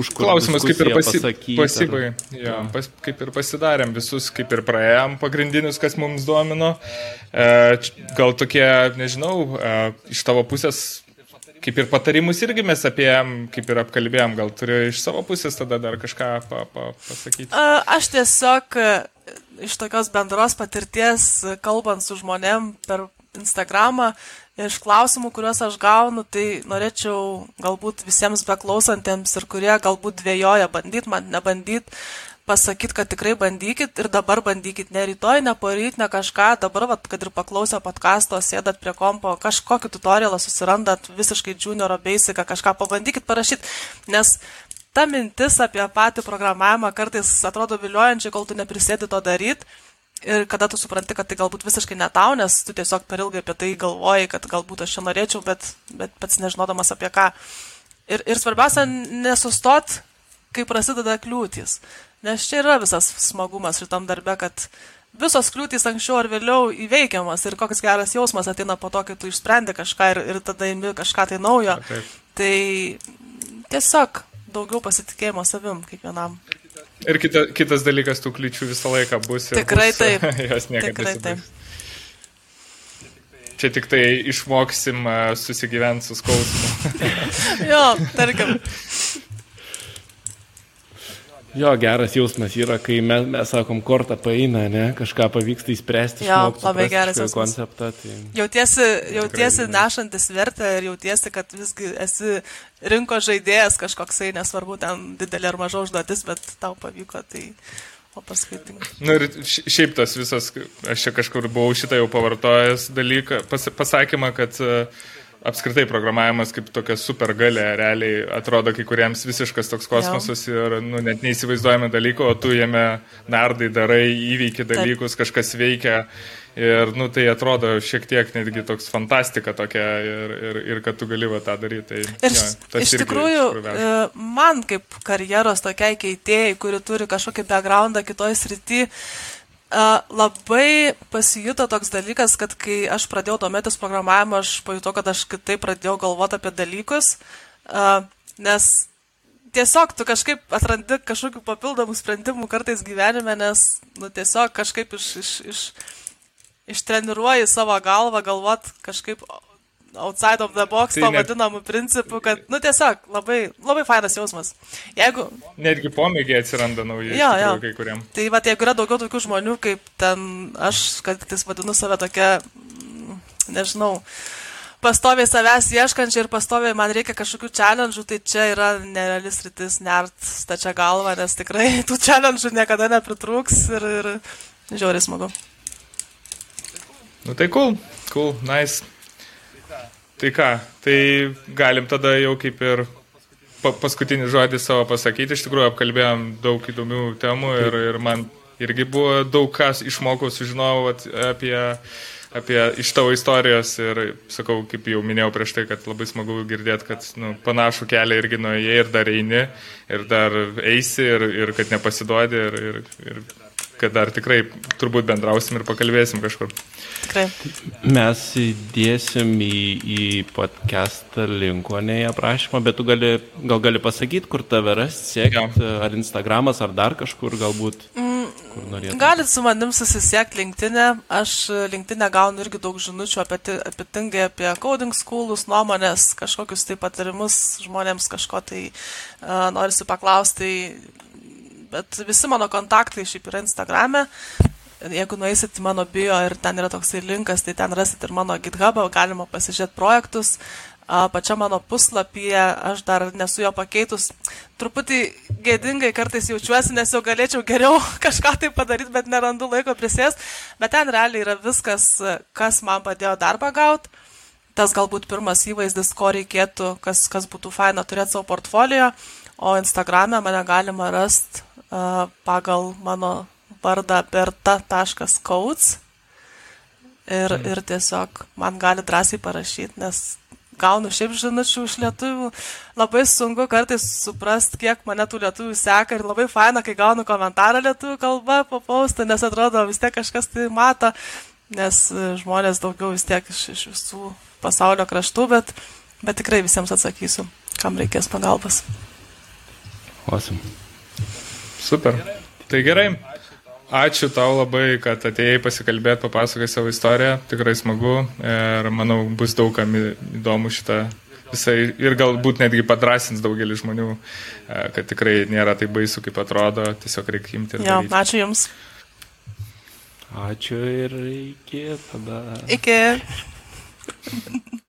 už klausimus kaip ir pasi, pasibai, ja, pas, kaip ir pasidarėm, visus kaip ir praėjom pagrindinius, kas mums domino. E, gal tokie, nežinau, e, iš tavo pusės kaip ir patarimus irgi mes apie, kaip ir apkalbėjom, gal turiu iš savo pusės tada dar kažką pa, pa, pasakyti. Aš tiesiog e, iš tokios bendros patirties, kalbant su žmonėm per Instagramą, iš klausimų, kuriuos aš gaunu, tai norėčiau galbūt visiems beklausantiems ir kurie galbūt dvėjoja bandyt, man nebandyt, pasakyti, kad tikrai bandykit ir dabar bandykit, ne rytoj, ne poryt, ne kažką, dabar, vat, kad ir paklausę podkasto, sėdat prie kompo, kažkokį tutorialą susirandat, visiškai junioro basic, kažką pabandykit parašyti, nes ta mintis apie patį programavimą kartais atrodo viliojančiai, kol tu neprisėdi to daryti Ir kada tu supranti, kad tai galbūt visiškai ne tau, nes tu tiesiog per ilgai apie tai galvoji, kad galbūt aš čia norėčiau, bet, bet pats nežinodamas apie ką. Ir, ir svarbiausia, nesustot, kai prasideda kliūtis. Nes čia yra visas smagumas šitam darbe, kad visos kliūtys anksčiau ar vėliau įveikiamas ir koks geras jausmas ateina po to, kai tu išsprendi kažką ir, ir tada imi kažką tai naujo. Taip. Tai tiesiog daugiau pasitikėjimo savim kiekvienam. Ir kita, kitas dalykas, tų kliučių visą laiką bus. Tikrai bus, taip. Jos niekada Tikrai taip. Čia tik tai išmoksim susigyventi su skausmu. jo, tarkim. Jo, geras jausmas yra, kai mes, mes sakom, kortą paeina, ne, kažką pavyksta įspręsti. Jo, labai geras jausmas. Konceptą, tai... Jautiesi, jautiesi nešantis vertę ir jautiesi, kad visgi esi rinko žaidėjas kažkoksai, nesvarbu, ten didelė ar maža užduotis, bet tau pavyko, tai o paskui tai. Na ir šiaip tas visas, aš čia kažkur buvau šitą jau pavartojęs dalyką, pas, pasakymą, kad uh, apskritai programavimas kaip tokia supergalė realiai atrodo kai kuriems visiškas toks kosmosas ja. ir nu, net neįsivaizduojami dalykai, o tu jame nardai, darai, įveiki dalykus, Taip. kažkas veikia. Ir, nu, tai atrodo šiek tiek netgi toks fantastika tokia ir, ir, ir kad tu gali va tą daryti. Tai, ir ja, iš tikrųjų, e, man kaip karjeros tokiai keitėjai, kuri turi kažkokį backgroundą kitoj srity, labai pasijuto toks dalykas, kad kai aš pradėjau domėtis programavimu, aš pajutau, kad aš kitaip pradėjau galvoti apie dalykus, nes tiesiog tu kažkaip atrandi kažkokių papildomų sprendimų kartais gyvenime, nes nu, tiesiog kažkaip iš, iš, iš, ištreniruoji savo galvą galvot kažkaip outside of the box, tai to net... vadinamų principų, kad, nu tiesiog, labai, labai fainas jausmas. Jeigu... Netgi pomėgiai atsiranda nauji, jo, jo. kai kuriam. Tai va, jeigu yra daugiau tokių žmonių, kaip ten aš, kad tais vadinu save tokia, mm, nežinau, pastoviai savęs ieškančiai ir pastoviai man reikia kažkokių challenge'ų, tai čia yra nerealis rytis nert stačia galva, nes tikrai tų challenge'ų niekada nepritrūks ir, ir žiauriai smagu. Nu tai cool, cool, nice. Tai ką, tai galim tada jau kaip ir pa paskutinį žodį savo pasakyti. Iš tikrųjų apkalbėjom daug įdomių temų ir, ir man irgi buvo daug kas išmokau, sužinojau apie, apie iš tavo istorijos ir sakau, kaip jau minėjau prieš tai, kad labai smagu girdėti, kad nu, panašų kelią irgi nuėjai ir dar eini ir dar eisi ir, ir kad nepasiduodi ir, ir, ir kad dar tikrai turbūt bendrausim ir pakalbėsim kažkur. Tikrai. Mes įdėsim į, į podcastą linko, ne į aprašymą, bet tu gali, gal gali pasakyti, kur tave rasti, sekti, ja. ar Instagramas, ar dar kažkur galbūt. Mm, Galit su manim susisiekti LinkedIn'e. Aš LinkedIn'e gaunu irgi daug žinučių apie, apie tingai, apie coding schoolus, nuomonės, kažkokius tai patarimus žmonėms kažko tai uh, norisi paklausti. Bet visi mano kontaktai šiaip yra Instagram'e. Jeigu nueisit į mano bio ir ten yra toksai linkas, tai ten rasit ir mano GitHub'ą, galima pasižiūrėti projektus. Pačia mano puslapyje aš dar nesu jo pakeitus. Truputį gėdingai kartais jaučiuosi, nes jau galėčiau geriau kažką tai padaryti, bet nerandu laiko prisės. Bet ten realiai yra viskas, kas man padėjo darbą gauti. Tas galbūt pirmas įvaizdis, ko reikėtų, kas, kas būtų faina turėti savo portfolio. O Instagram'e mane galima rasti pagal mano vardą berta.codes ir, mm. ir tiesiog man gali drąsiai parašyti, nes gaunu šiaip žinučių iš lietuvių. Labai sunku kartais suprasti, kiek mane tų lietuvių seka ir labai faina, kai gaunu komentarą lietuvių kalba po paustą, nes atrodo vis tiek kažkas tai mato, nes žmonės daugiau vis tiek iš, iš visų pasaulio kraštų, bet, bet tikrai visiems atsakysiu, kam reikės pagalbos. Awesome. Super. Tai gerai. Ačiū tau labai, kad atėjai pasikalbėti, papasakai savo istoriją. Tikrai smagu ir manau bus daugam įdomu šitą visai ir galbūt netgi padrasins daugelį žmonių, e, kad tikrai nėra taip baisu, kaip atrodo, tiesiog reikia imti ir... Jo, daryti. ačiū Jums. Ačiū ir iki tada. Iki.